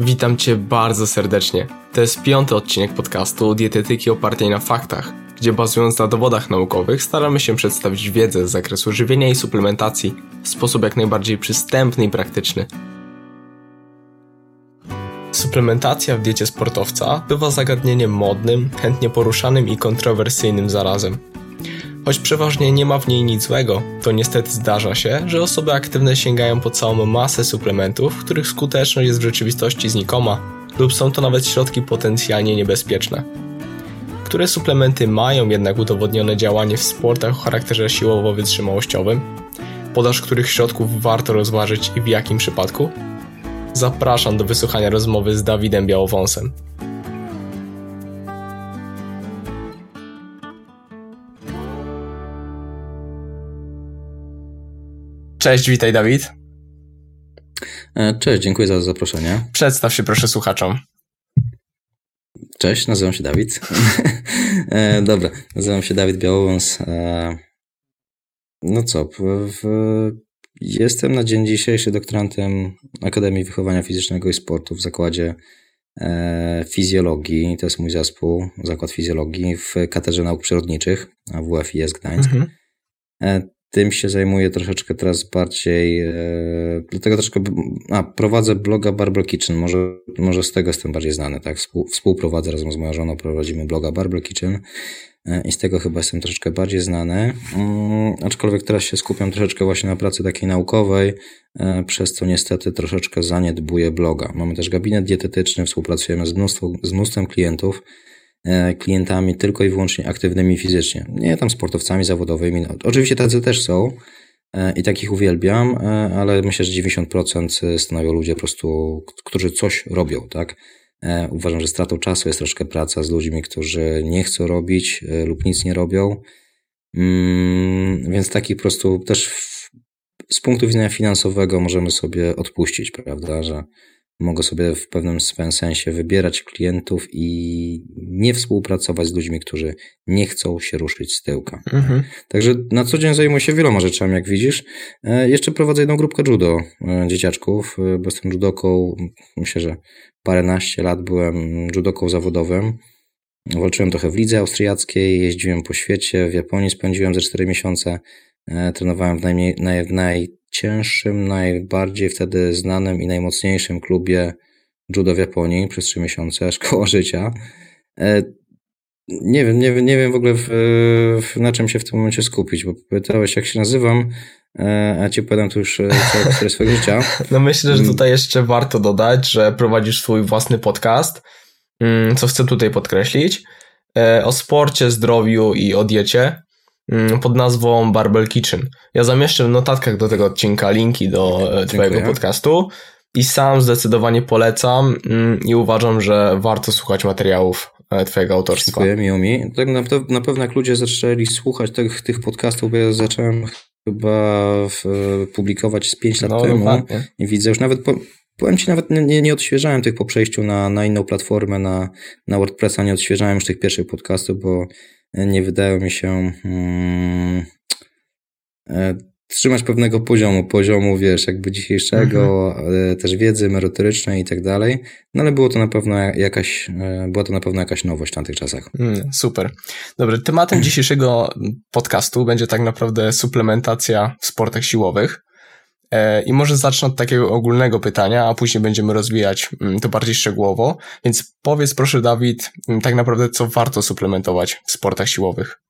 Witam Cię bardzo serdecznie. To jest piąty odcinek podcastu Dietetyki opartej na faktach, gdzie bazując na dowodach naukowych staramy się przedstawić wiedzę z zakresu żywienia i suplementacji w sposób jak najbardziej przystępny i praktyczny. Suplementacja w diecie sportowca bywa zagadnieniem modnym, chętnie poruszanym i kontrowersyjnym zarazem. Choć przeważnie nie ma w niej nic złego, to niestety zdarza się, że osoby aktywne sięgają po całą masę suplementów, których skuteczność jest w rzeczywistości znikoma, lub są to nawet środki potencjalnie niebezpieczne. Które suplementy mają jednak udowodnione działanie w sportach o charakterze siłowo-wytrzymałościowym? Podaż których środków warto rozważyć i w jakim przypadku? Zapraszam do wysłuchania rozmowy z Dawidem Białowąsem. Cześć, witaj Dawid. E, cześć, dziękuję za zaproszenie. Przedstaw się proszę słuchaczom. Cześć, nazywam się Dawid. E, dobra, nazywam się Dawid Białowąs. E, no co, jestem na dzień dzisiejszy doktorantem Akademii Wychowania Fizycznego i Sportu w zakładzie fizjologii. To jest mój zespół, zakład fizjologii w Katedrze Nauk Przyrodniczych WFIS Gdańsk. Mhm tym się zajmuję troszeczkę teraz bardziej, e, dlatego troszkę, a prowadzę bloga Barbel Kitchen, może, może z tego jestem bardziej znany, tak, Współ, współprowadzę razem z moją żoną, prowadzimy bloga Barbel Kitchen e, i z tego chyba jestem troszeczkę bardziej znany, mm, aczkolwiek teraz się skupiam troszeczkę właśnie na pracy takiej naukowej, e, przez co niestety troszeczkę zaniedbuję bloga. Mamy też gabinet dietetyczny, współpracujemy z, mnóstwo, z mnóstwem klientów, klientami tylko i wyłącznie aktywnymi fizycznie. Nie tam sportowcami zawodowymi. No, oczywiście tacy też są e, i takich uwielbiam, e, ale myślę, że 90% stanowią ludzie po prostu, którzy coś robią, tak? Uważam, że stratą czasu jest troszkę praca z ludźmi, którzy nie chcą robić lub nic nie robią. Mm, więc taki po prostu też z punktu widzenia finansowego możemy sobie odpuścić, prawda, że mogę sobie w pewnym swym sensie wybierać klientów i nie współpracować z ludźmi, którzy nie chcą się ruszyć z tyłka. Mhm. Także na co dzień zajmuję się wieloma rzeczami, jak widzisz. E, jeszcze prowadzę jedną grupkę judo e, dzieciaczków, e, bo jestem judoką, myślę, że paręnaście lat byłem judoką zawodowym. Walczyłem trochę w lidze austriackiej, jeździłem po świecie, w Japonii spędziłem ze 4 miesiące, trenowałem w, najmniej, naj, w najcięższym, najbardziej wtedy znanym i najmocniejszym klubie judo w Japonii przez trzy miesiące, szkoła życia. E, nie wiem, nie, nie wiem w ogóle w, w, na czym się w tym momencie skupić, bo pytałeś jak się nazywam, e, a ci powiem tu już e, całe historię swojego życia. No myślę, że mm. tutaj jeszcze warto dodać, że prowadzisz swój własny podcast, mm, co chcę tutaj podkreślić, o sporcie, zdrowiu i o diecie. Mm, pod nazwą Barbell Kitchen. Ja zamieszczę w notatkach do tego odcinka linki do e, Twojego podcastu i sam zdecydowanie polecam mm, i uważam, że warto słuchać materiałów e, Twojego autorstwa. Dziękuję, miło mi. Tak na, na pewno jak ludzie zaczęli słuchać tych, tych podcastów, bo ja zacząłem chyba w, publikować z 5 lat no, temu i widzę już nawet po, Powiem Ci, nawet nie, nie odświeżałem tych po przejściu na, na inną platformę, na, na WordPressa, nie odświeżałem już tych pierwszych podcastów, bo nie wydają mi się hmm, trzymać pewnego poziomu, poziomu, wiesz, jakby dzisiejszego, mhm. też wiedzy merytorycznej i tak dalej. No ale było to na pewno jakaś, e, była to na pewno jakaś nowość w tamtych czasach. Mm, super. Dobry, tematem dzisiejszego podcastu będzie tak naprawdę suplementacja w sportach siłowych. E, I może zacznę od takiego ogólnego pytania, a później będziemy rozwijać mm, to bardziej szczegółowo. Więc powiedz proszę, Dawid, mm, tak naprawdę, co warto suplementować w sportach siłowych?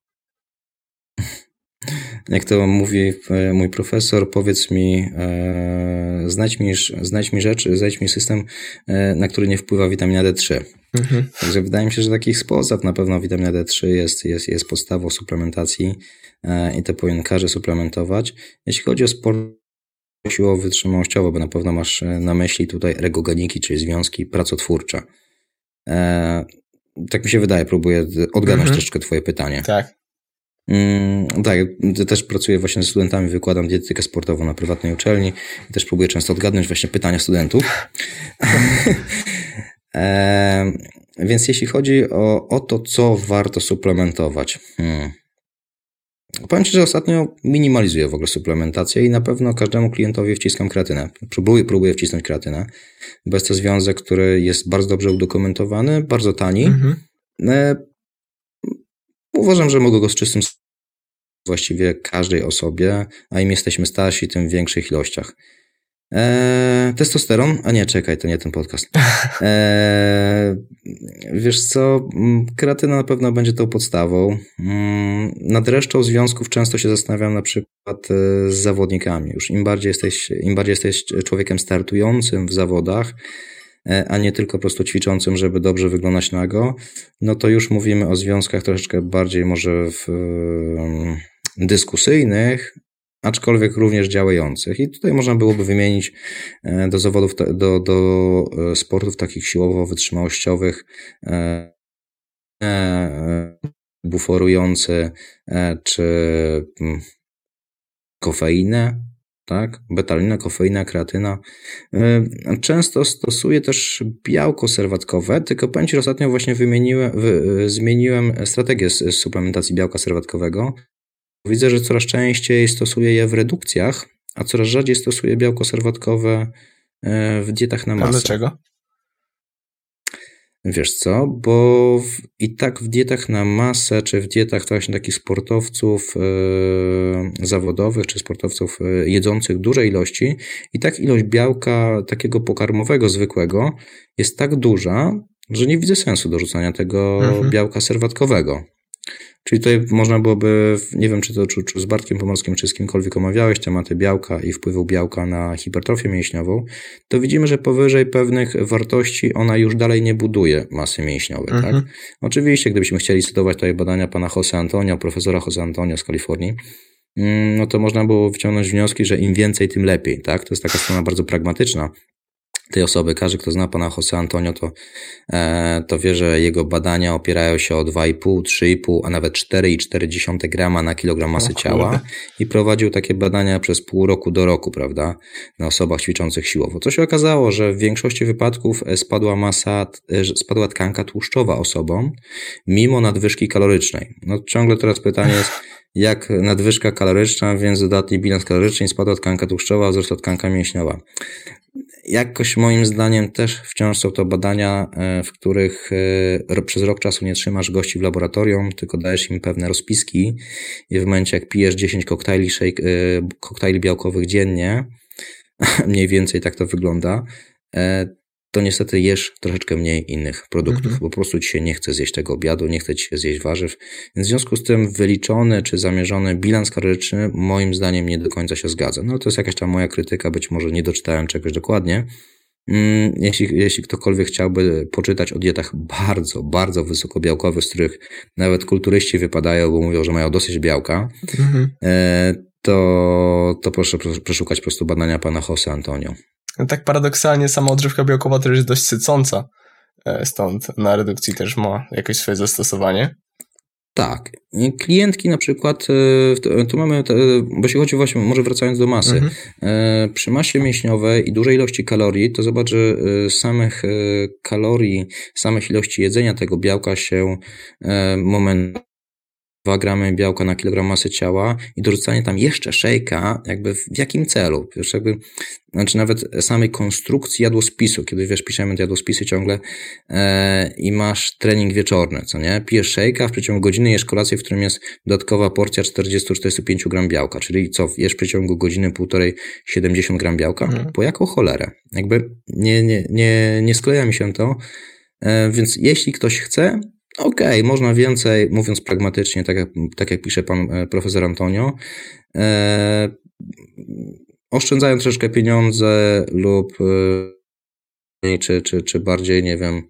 Jak to mówi e, mój profesor, powiedz mi, e, znajdź mi, znajdź mi rzecz, znajdź mi system, e, na który nie wpływa witamina D3. Mhm. Także wydaje mi się, że takich sposob na pewno witamina D3 jest, jest, jest podstawą suplementacji e, i to powinien każdy suplementować. Jeśli chodzi o sport siłowo-wytrzymałościowo, bo na pewno masz e, na myśli tutaj regogeniki, czyli związki pracotwórcze. E, tak mi się wydaje, próbuję odgadnąć mhm. troszeczkę twoje pytanie. Tak. Mm, tak, też pracuję właśnie ze studentami, wykładam dietetykę sportową na prywatnej uczelni i też próbuję często odgadnąć właśnie pytania studentów. e, więc jeśli chodzi o, o to, co warto suplementować. Hmm. Powiem Ci, że ostatnio minimalizuję w ogóle suplementację i na pewno każdemu klientowi wciskam kreatynę. Próbuję, próbuję wcisnąć kreatynę, bo jest to związek, który jest bardzo dobrze udokumentowany, bardzo tani. Mhm. E, uważam, że mogę go z czystym właściwie każdej osobie, a im jesteśmy starsi, tym w większych ilościach. Eee, testosteron? A nie, czekaj, to nie ten podcast. Eee, wiesz co, kreatyna na pewno będzie tą podstawą. Mm, nad resztą związków często się zastanawiam na przykład e, z zawodnikami. Już im bardziej jesteś, im bardziej jesteś człowiekiem startującym w zawodach, e, a nie tylko po prostu ćwiczącym, żeby dobrze wyglądać nago, no to już mówimy o związkach troszeczkę bardziej może w, dyskusyjnych, aczkolwiek również działających. I tutaj można byłoby wymienić e, do zawodów, do, do e, sportów takich siłowo-wytrzymałościowych e, buforujący czy mm, kofeinę, tak? Betalinę, kofeina, kreatyna. Często stosuję też białko serwatkowe, tylko powiem Ci, ostatnio właśnie wymieniłem, wy, zmieniłem strategię suplementacji białka serwatkowego. Widzę, że coraz częściej stosuję je w redukcjach, a coraz rzadziej stosuję białko serwatkowe e, w dietach na masę. A dlaczego? Wiesz co, bo w, i tak w dietach na masę, czy w dietach właśnie takich sportowców e, zawodowych, czy sportowców e, jedzących duże ilości, i tak ilość białka takiego pokarmowego, zwykłego jest tak duża, że nie widzę sensu dorzucania tego mhm. białka serwatkowego. Czyli tutaj można byłoby, nie wiem czy to czy, czy z Bartkiem Pomorskim, czy z kimkolwiek omawiałeś tematy białka i wpływu białka na hipertrofię mięśniową, to widzimy, że powyżej pewnych wartości ona już dalej nie buduje masy mięśniowej. Tak? Mhm. Tak? Oczywiście, gdybyśmy chcieli cytować tutaj badania pana Jose Antonio, profesora Jose Antonio z Kalifornii, mm, no to można było wyciągnąć wnioski, że im więcej, tym lepiej. Tak? To jest taka strona bardzo pragmatyczna tej osoby. Każdy, kto zna pana Jose Antonio, to, e, to wie, że jego badania opierają się o 2,5, 3,5, a nawet 4,4 grama na kilogram masy ciała i prowadził takie badania przez pół roku do roku, prawda, na osobach ćwiczących siłowo. Co się okazało, że w większości wypadków e, spadła masa, e, spadła tkanka tłuszczowa osobom, mimo nadwyżki kalorycznej. No ciągle teraz pytanie jest, jak nadwyżka kaloryczna, więc dodatni bilans kaloryczny, spadła tkanka tłuszczowa, wzrosła tkanka mięśniowa jakoś moim zdaniem też wciąż są to badania, e, w których e, przez rok czasu nie trzymasz gości w laboratorium, tylko dajesz im pewne rozpiski i w momencie jak pijesz 10 koktajli, shake, e, koktajli białkowych dziennie, mniej więcej tak to wygląda, to niestety jesz troszeczkę mniej innych produktów, mhm. po prostu ci się nie chce zjeść tego obiadu, nie chce ci się zjeść warzyw. Więc w związku z tym wyliczony czy zamierzony bilans kaloryczny moim zdaniem nie do końca się zgadza. No to jest jakaś tam moja krytyka, być może nie doczytałem czegoś dokładnie. Mm, jeśli, jeśli ktokolwiek chciałby poczytać o dietach bardzo, bardzo wysokobiałkowych, z których nawet kulturyści wypadają, bo mówią, że mają dosyć białka, mhm. To, to proszę przeszukać po prostu badania pana Jose Antonio. No tak paradoksalnie sama odżywka białkowa też jest dość sycąca, e, stąd na redukcji też ma jakieś swoje zastosowanie. Tak. Klientki na przykład, e, tu mamy, bo jeśli chodzi właśnie, może wracając do masy, mhm. E, przy masie mięśniowej i dużej ilości kalorii, to zobacz, że samych kalorii, samych ilości jedzenia tego białka się moment 2 gramy białka na kilogram masy ciała i dorzucanie tam jeszcze szejka, jakby w jakim celu? Wiesz, jakby, znaczy nawet samej konstrukcji jadłospisu, kiedy wiesz, piszemy te jadłospisy ciągle e, i masz trening wieczorny, co nie? Pijesz szejka, w przeciągu godziny jesz kolację, w którym jest dodatkowa porcja 40-45 gram białka, czyli co, jesz w przeciągu godziny, półtorej 70 gram białka? Mhm. Po jaką cholerę? Jakby nie, nie, nie, nie skleja mi się to, e, więc jeśli ktoś chce, Okej, okay, można więcej, mówiąc pragmatycznie, tak jak, tak jak pisze pan e, profesor Antonio, e, oszczędzają troszeczkę pieniądze lub e, czy, czy, czy bardziej, nie wiem,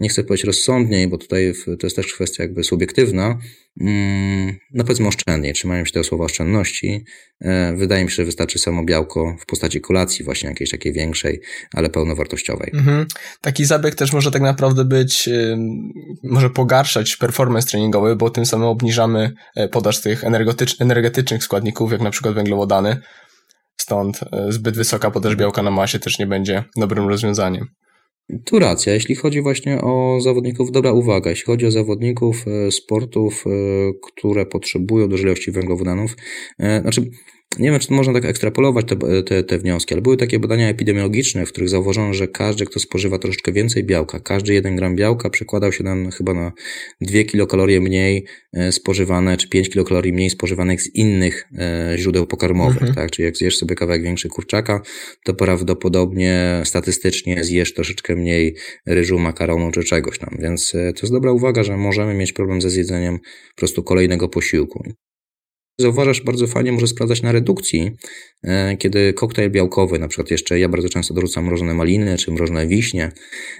nie chcę powiedzieć rozsądniej, bo tutaj to jest też kwestia jakby subiektywna, mm, no powiedzmy oszczędniej, trzymają się tego słowa oszczędności. E, wydaje mi się, że wystarczy samo białko w postaci kolacji właśnie jakiejś takiej większej, ale pełnowartościowej. Mhm. Taki zabieg też może tak naprawdę być, może pogarszać performance treningowy, bo tym samym obniżamy e, podaż tych energetycznych składników, jak na przykład węglowodany. Stąd e, zbyt wysoka podaż białka na masie też nie będzie dobrym rozwiązaniem. Tu racja, jeśli chodzi właśnie o zawodników, dobra uwaga, jeśli chodzi o zawodników e, sportów, e, które potrzebują dużej ilości węglowodanów, e, znaczy nie wiem, czy można tak ekstrapolować te, te, te, wnioski, ale były takie badania epidemiologiczne, w których zauważono, że każdy, kto spożywa troszeczkę więcej białka, każdy 1 gram białka przekładał się nam chyba na 2 kilokalorie mniej e, spożywane, czy 5 kilokalorii mniej spożywanych z innych e, źródeł pokarmowych, mhm. tak? Czyli jak zjesz sobie kawałek większy kurczaka, to prawdopodobnie statystycznie zjesz troszeczkę mniej ryżu, makaronu czy czegoś tam. Więc e, to jest dobra uwaga, że możemy mieć problem ze zjedzeniem po prostu kolejnego posiłku zauważasz, bardzo fajnie może sprawdzać na redukcji, e, kiedy koktajl białkowy, na przykład jeszcze ja bardzo często dorzucam mrożone maliny czy mrożone wiśnie,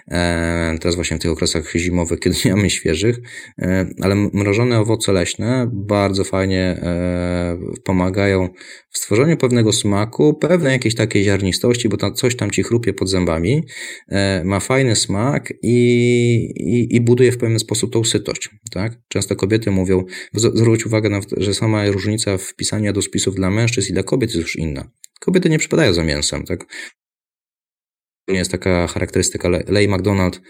e, teraz właśnie w tych okresach zimowych, kiedy nie mamy świeżych, e, ale mrożone owoce leśne bardzo fajnie pomagają w stworzeniu pewnego smaku, pewnej jakiejś takiej ziarnistości, bo coś tam ci chrupie pod zębami, ma fajny smak i, i, i buduje w pewien sposób tą sytość. Tak? Często kobiety mówią, zwróć uwagę na że sama różnica różnica w pisaniu do spisów dla mężczyzn i dla kobiet jest już inna. Kobiety nie przypadają za mięsem, tak? Nie jest taka charakterystyka. Lej McDonald,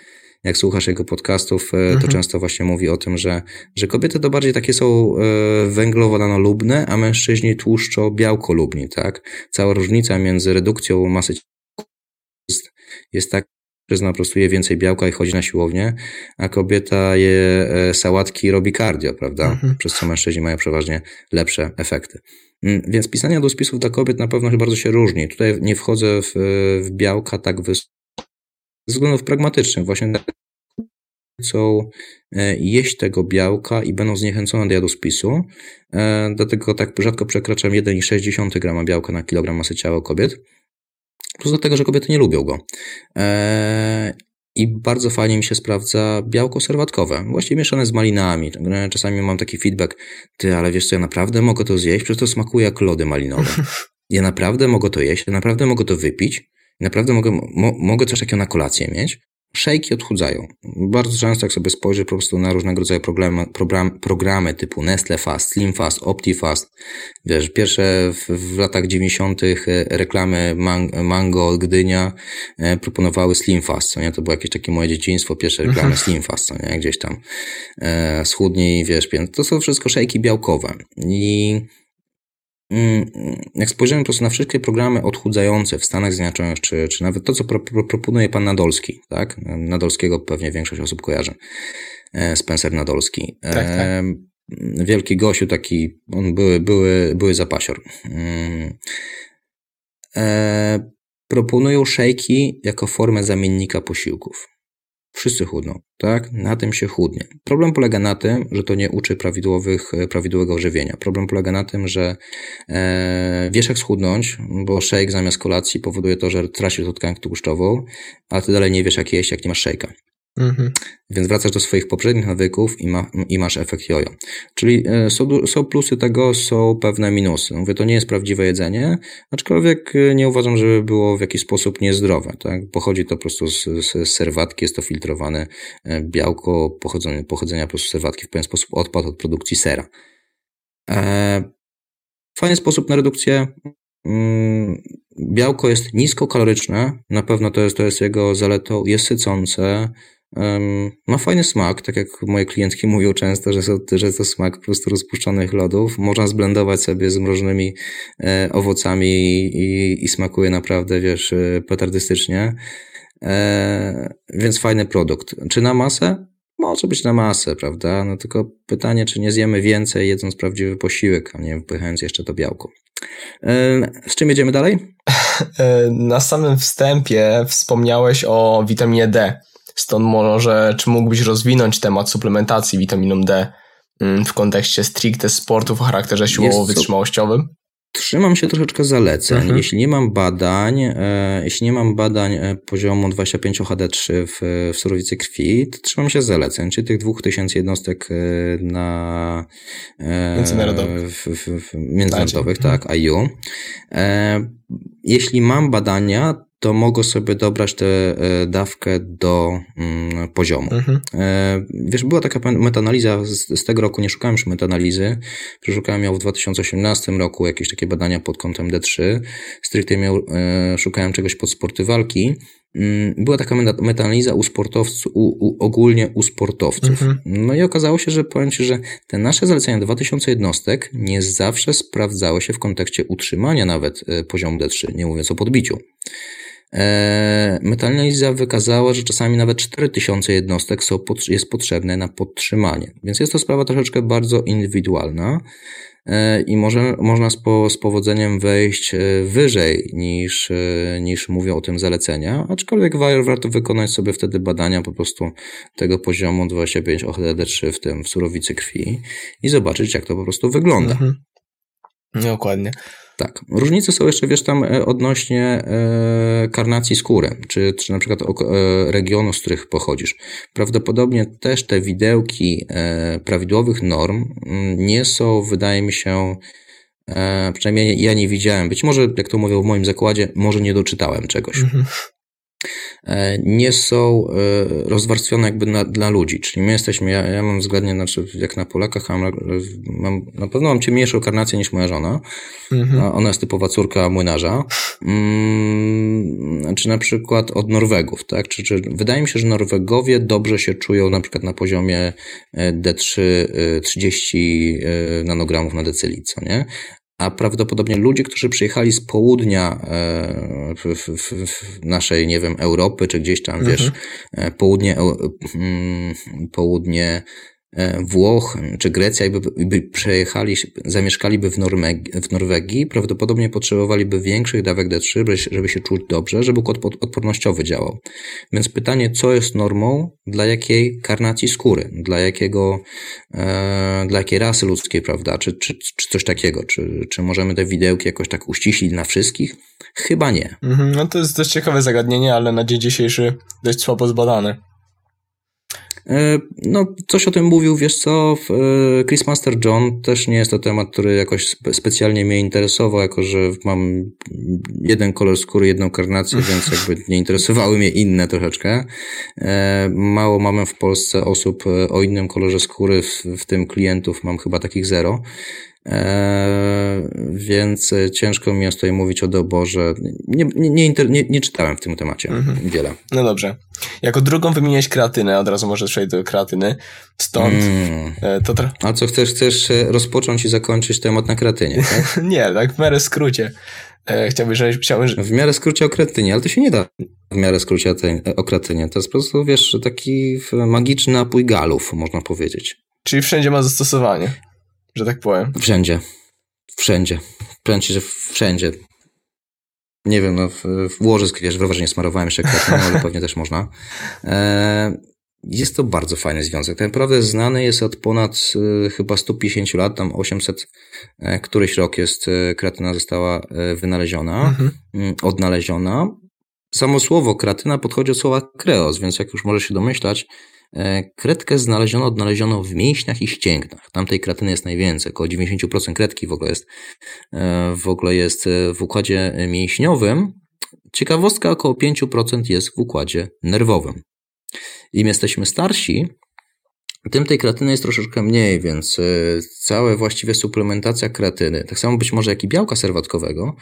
jak słuchasz jego podcastów, e, to mhm. często właśnie mówi o tym, że, że kobiety to bardziej takie są e, węglowodanolubne, a mężczyźni tłuszczo-białkolubni, tak? Cała różnica między redukcją masy jest, jest tak, Mężczyzna prostuje więcej białka i chodzi na siłownię, a kobieta je e, sałatki i robi cardio, prawda? Mhm. Przez co mężczyźni mają przeważnie lepsze efekty. Mm, więc pisanie do spisów dla kobiet na pewno bardzo się różni. Tutaj nie wchodzę w, w białka tak wysoko z względów pragmatycznych. Właśnie chcą e, jeść tego białka i będą zniechęcone do jadłospisu. E, dlatego tak rzadko przekraczam 1,6 grama białka na kilogram masy ciała kobiet. Plus do tego, że kobiety nie lubią go. Eee, I bardzo fajnie mi się sprawdza białko serwatkowe, właściwie mieszane z malinami. Czasami mam taki feedback, ty, ale wiesz co, ja naprawdę mogę to zjeść, przecież to smakuje jak lody malinowe. Ja naprawdę mogę to jeść, ja naprawdę mogę to wypić, naprawdę mogę, mo, mogę coś takiego na kolację mieć. Szejki odchudzają. Bardzo często, jak sobie spojrzę po prostu na różnego rodzaju programy, program, programy typu Nestle Fast, Slim Fast, OptiFast, wiesz, pierwsze w, w latach 90. E, reklamy Mango, Gdynia e, proponowały Slim Fast, co nie? To było jakieś takie moje dzieciństwo, pierwsze reklamy mhm. Slim Fast, co nie? Gdzieś tam e, schudniej, wiesz, to są wszystko szejki białkowe. I jak spojrzymy po prostu na wszystkie programy odchudzające w Stanach Zjednoczonych, czy, czy nawet to, co pro, pro, proponuje pan Nadolski, tak? Nadolskiego pewnie większość osób kojarzy. E, Spencer Nadolski. Tak, tak. E, wielki gościu taki, on były, były, były zapasior. Mm. E, proponują szejki jako formę zamiennika posiłków. Wszyscy chudną, tak? Na tym się chudnie. Problem polega na tym, że to nie uczy prawidłowych, e, prawidłowego żywienia. Problem polega na tym, że e, wiesz jak schudnąć, bo shake zamiast kolacji powoduje to, że tracisz tkankę tłuszczową, a ty dalej nie wiesz jak jeść, jak nie masz shake'a. Mhm. Więc wracasz do swoich poprzednich nawyków i, ma, i masz efekt jojo. Czyli e, są, są plusy tego, są pewne minusy. Mówię, to nie jest prawdziwe jedzenie, aczkolwiek e, nie uważam, żeby było w jakiś sposób niezdrowe. Tak? Pochodzi to po prostu z, z serwatki, jest to filtrowane e, białko pochodzenia, pochodzenia po prostu serwatki w pewien sposób odpad od produkcji sera. Fajny sposób na redukcję. Mm, białko jest niskokaloryczne, na pewno to jest, to jest jego zaletą, jest sycące, ma fajny smak, tak jak moje klientki mówią często, że, to, że to smak po prostu rozpuszczonych lodów. Można zblendować sobie z mrożonymi e, owocami i, i smakuje naprawdę, wiesz, e, petardystycznie. E, więc fajny produkt. Czy na masę? Może być na masę, prawda? No tylko pytanie, czy nie zjemy więcej, jedząc prawdziwy posiłek, a nie wypychając jeszcze to białko. Z czym jedziemy dalej? Na samym wstępie wspomniałeś o witaminie D. Stąd może, czy mógłbyś rozwinąć temat suplementacji witaminą D mm, w kontekście stricte sportów o charakterze siłowo-wytrzymałościowym? Trzymam się troszeczkę zaleceń. Mhm. Jeśli nie mam badań, e, jeśli nie mam badań e, poziomu 25 HD3 w, w surowicy krwi, to trzymam się zaleceń, czyli tych 2000 jednostek e, na e, międzynarodowych, w, w, w międzynarodowych tak, IU. E, jeśli mam badania, to mogę sobie dobrać tę e, dawkę do mm, poziomu. Mhm. E, wiesz, była taka metanaliza z, z, tego roku, nie szukałem już metanalizy, przeszukałem ją w 2018 roku, jakieś takie badania pod kątem D3, stricte miał, e, szukałem czegoś pod sporty walki mm, była taka metaanaliza u sportowców, u, u, ogólnie u sportowców. Mhm. No i okazało się, że powiem Ci, że te nasze zalecenia 2000 jednostek nie zawsze sprawdzały się w kontekście utrzymania nawet poziomu D3, nie mówiąc o podbiciu. E, Metaanaliza wykazała, że czasami nawet 4000 jednostek są, jest potrzebne na podtrzymanie. Więc jest to sprawa troszeczkę bardzo indywidualna e, i może, można z, po, z powodzeniem wejść e, wyżej niż, niż mówią o tym zalecenia, aczkolwiek warto wykonać sobie wtedy badania po prostu tego poziomu 25 OHD3 w tym w surowicy krwi i zobaczyć jak to po prostu wygląda. Mhm. Dokładnie. Tak. Różnice są jeszcze, wiesz, tam e, odnośnie e, karnacji skóry, czy, czy na przykład e, regionu, z których pochodzisz. Prawdopodobnie też te widełki prawidłowych norm mm, nie są, wydaje mi się, przynajmniej ja nie widziałem. Być może, jak to mówią w moim zakładzie, może nie doczytałem czegoś. Mhm. E, nie są e, rozwarstwione jakby na, dla ludzi. Czyli my jesteśmy, ja, ja mam względnie, znaczy jak na Polakach, mam, mam, na pewno mam ciemniejszą karnację niż moja żona. Mhm. Ona jest typowa córka młynarza. Hmm, czy na przykład od Norwegów, tak? Czy, czy, wydaje mi się, że Norwegowie dobrze się czują na przykład na poziomie D3 30 nanogramów na decyli, co nie? A prawdopodobnie ludzie, którzy przyjechali z południa e, w, w, w naszej, nie wiem, Europy, czy gdzieś tam, mhm. wiesz, e, południe, mm, południe E, Włoch czy Grecja, jakby, jakby przejechali, zamieszkaliby w, Norwegii, w Norwegii, prawdopodobnie potrzebowaliby większych dawek D3, żeby się czuć dobrze, żeby układ odpornościowy działał. Więc pytanie, co jest normą, dla jakiej karnacji skóry, dla jakiego, e, dla jakiej rasy ludzkiej, prawda, czy, czy, czy coś takiego, czy, czy możemy te widełki jakoś tak uściślić na wszystkich? Chyba nie. Mhm, no to jest dość ciekawe zagadnienie, ale na dzień dzisiejszy dość słabo zbadane. E, no, coś o tym mówił, wiesz co, e, Chris Master John też nie jest to temat, który jakoś specjalnie mnie interesował, jako że mam jeden kolor skóry, jedną karnację, więc jakby nie interesowały mnie inne troszeczkę. E, mało mamy w Polsce osób o innym kolorze skóry, w, w tym klientów mam chyba takich zero. Eee, więc ciężko mi jest tutaj mówić o doborze. Nie, nie, nie, nie czytałem w tym temacie mhm. wiele. No dobrze. Jako drugą wymieniłeś kreatynę, od razu może przejść do kreatyny. Stąd mm. to tra- A co, chcesz, chcesz e, rozpocząć i zakończyć temat na kreatynie, tak? nie, tak w miarę skrócie. E, chciałbym, że... Chciałbym, że... W miarę skrócie o kreatynie, ale to się nie da w miarę skrócie o kreatynie. To jest po prostu, wiesz, taki magiczny napój galów, można powiedzieć. Czyli wszędzie ma zastosowanie że tak powiem. Wszędzie. Wszędzie. Powiem ci, że wszędzie. Nie wiem, no w, w łożysk, wiesz, w rowerze nie smarowałem jeszcze kwiatą, ale pewnie też można. E, jest to bardzo fajny związek. Tak naprawdę znany jest od ponad e, chyba 150 lat, tam 800 e, któryś rok jest e, kreatyna została e, wynaleziona, mhm. Mm, odnaleziona. Samo słowo kreatyna podchodzi od słowa kreos, więc jak już możesz się domyślać, kredkę znaleziono, odnaleziono w mięśniach i ścięgnach. Tam tej kreatyny jest najwięcej, około 90% kredki w ogóle jest, e, w ogóle jest e, w układzie mięśniowym. Ciekawostka, około 5% jest w układzie nerwowym. Im jesteśmy starsi, tym tej kreatyny jest troszeczkę mniej, więc e, cała właściwie suplementacja kreatyny, tak samo być może jak i białka serwatkowego,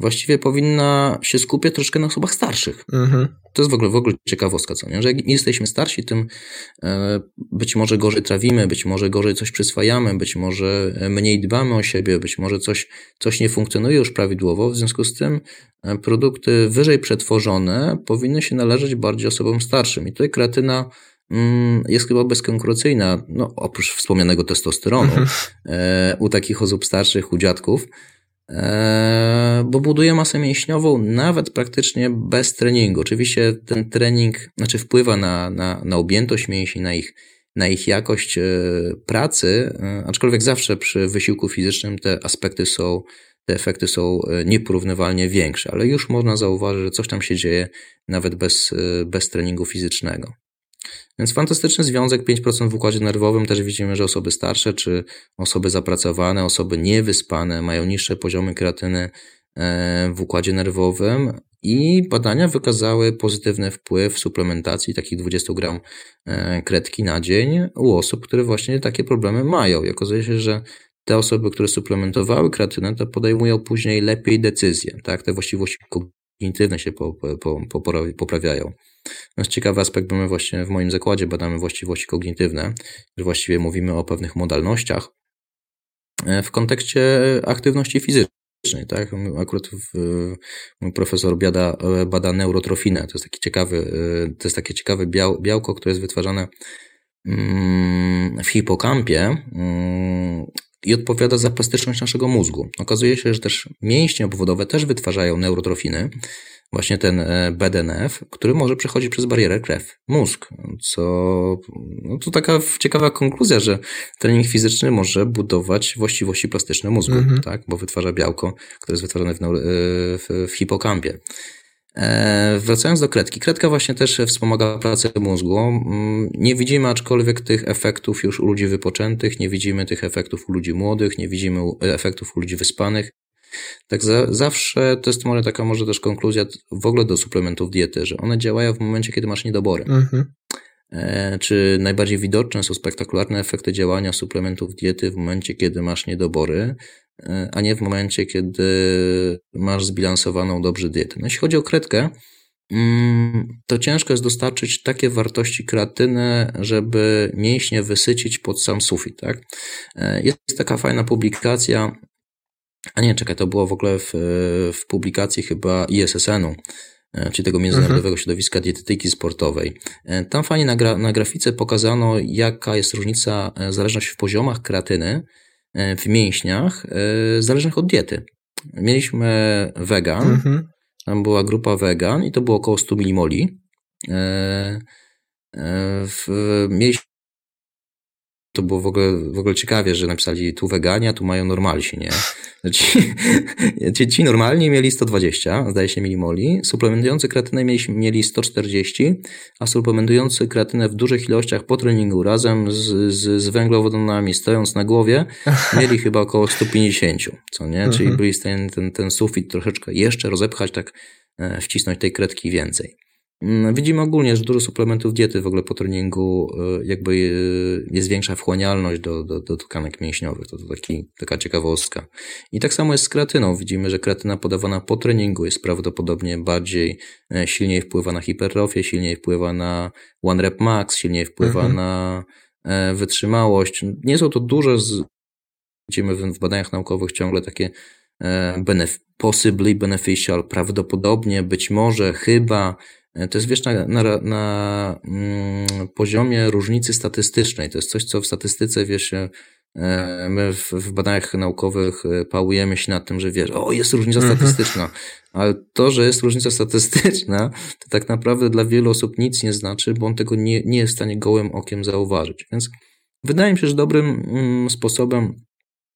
właściwie powinna się skupiać troszkę na osobach starszych. Mhm. To jest w ogóle, w ogóle ciekawostka, co nie? Że jak jesteśmy starsi, tym e, być może gorzej trawimy, być może gorzej coś przyswajamy, być może mniej dbamy o siebie, być może coś, coś nie funkcjonuje już prawidłowo, w związku z tym e, produkty wyżej przetworzone powinny się należeć bardziej osobom starszym. I tutaj kreatyna jest chyba bezkonkurencyjna, no oprócz wspomnianego testosteronu, mhm. e, u takich osób starszych, u dziadków, e, bo buduje masę mięśniową nawet praktycznie bez treningu. Oczywiście ten trening, znaczy wpływa na, na, na objętość mięśni, na ich, na ich jakość e, pracy, aczkolwiek zawsze przy wysiłku fizycznym te aspekty są, te efekty są nieporównywalnie większe, ale już można zauważyć, że coś tam się dzieje nawet bez, bez treningu fizycznego. Więc fantastyczny związek 5% w układzie nerwowym. Też widzimy, że osoby starsze czy osoby zapracowane, osoby niewyspane mają niższe poziomy kreatyny e, w układzie nerwowym i badania wykazały pozytywny wpływ suplementacji takich 20 gram e, kredki na dzień u osób, które właśnie takie problemy mają. I okazuje się, że te osoby, które suplementowały kreatynę, to podejmują później lepiej decyzje, tak? Te właściwości kognitywne się po, po, po, poprawiają. Natomiast ciekawy aspekt, bo my właśnie w moim zakładzie badamy właściwości kognitywne, że właściwie mówimy o pewnych modalnościach e, w kontekście aktywności fizycznej. Tak? Akurat w, mój profesor biada, bada neurotrofinę. To jest taki ciekawy, to jest takie ciekawe biał, białko, które jest wytwarzane mm, w hipokampie mm, i odpowiada za plastyczność naszego mózgu. Okazuje się, że też mięśnie obwodowe też wytwarzają neurotrofiny, właśnie ten e, BDNF, który może przechodzić przez barierę krew, mózg, co no to taka ciekawa konkluzja, że trening fizyczny może budować właściwości plastyczne mózgu, -hmm. tak, bo wytwarza białko, które jest wytwarzane w, e, w, w hipokampie. E, wracając do kredki. Kredka właśnie też wspomaga pracę mózgu. Mm, nie widzimy aczkolwiek tych efektów już u ludzi wypoczętych, nie widzimy tych efektów u ludzi młodych, nie widzimy efektów u ludzi wyspanych. Tak za, zawsze to jest może taka może też konkluzja w ogóle do suplementów diety, że one działają w momencie, kiedy masz niedobory. Mhm. E, czy najbardziej widoczne są spektakularne efekty działania suplementów diety w momencie, kiedy masz niedobory, e, a nie w momencie, kiedy masz zbilansowaną dobrze dietę. No jeśli chodzi o kredkę, mm, to ciężko jest dostarczyć takie wartości kreatyny, żeby mięśnie wysycić pod sam sufit. Tak? E, jest taka fajna publikacja, a nie, czekaj, to było w ogóle w, w publikacji chyba ISSN-u, E, czy tego Międzynarodowego mhm. Środowiska Dietetyki Sportowej. E, tam fajnie na, gra, na grafice pokazano, jaka jest różnica, e, zależność w poziomach kreatyny w mięśniach, zależnych od diety. Mieliśmy vegan, mhm. tam była grupa vegan i to było około 100 milimoli. Mieliśmy to było w ogóle, w ogóle ciekawie, że napisali tu wegania, tu mają normalsi, nie? Ci, ci, ci normalni mieli 120, zdaje się, milimoli, suplementujący kreatynę mieli, mieli 140, a suplementujący kreatynę w dużych ilościach po treningu razem z, z, z węglowodanami, stojąc na głowie, mieli chyba około 150, co nie? Czyli mhm. byli w stanie ten, ten sufit troszeczkę jeszcze rozepchać, tak e, wcisnąć tej kredki więcej. Mm, widzimy ogólnie, że dużo suplementów diety w ogóle po treningu y, jakby y, jest większa wchłanialność do, do, do tkanek mięśniowych. To, to taki, taka ciekawostka. I tak samo jest z kreatyną. Widzimy, że kreatyna podawana po treningu jest prawdopodobnie bardziej, e, silniej wpływa na hipertrofię, silniej wpływa na one rep max, silniej wpływa mhm. na e, wytrzymałość. Nie są to duże, z... widzimy w badaniach naukowych ciągle takie e, benef possibly beneficial, prawdopodobnie, być może, chyba, to jest wiesz na, na, na mm, poziomie różnicy statystycznej. To jest coś, co w statystyce wiesz, e, my w, w badaniach naukowych e, pałujemy się nad tym, że wiesz, o jest różnica mhm. statystyczna, ale to, że jest różnica statystyczna, to tak naprawdę dla wielu osób nic nie znaczy, bo on tego nie, nie jest w stanie gołym okiem zauważyć. Więc wydaje mi się, że dobrym mm, sposobem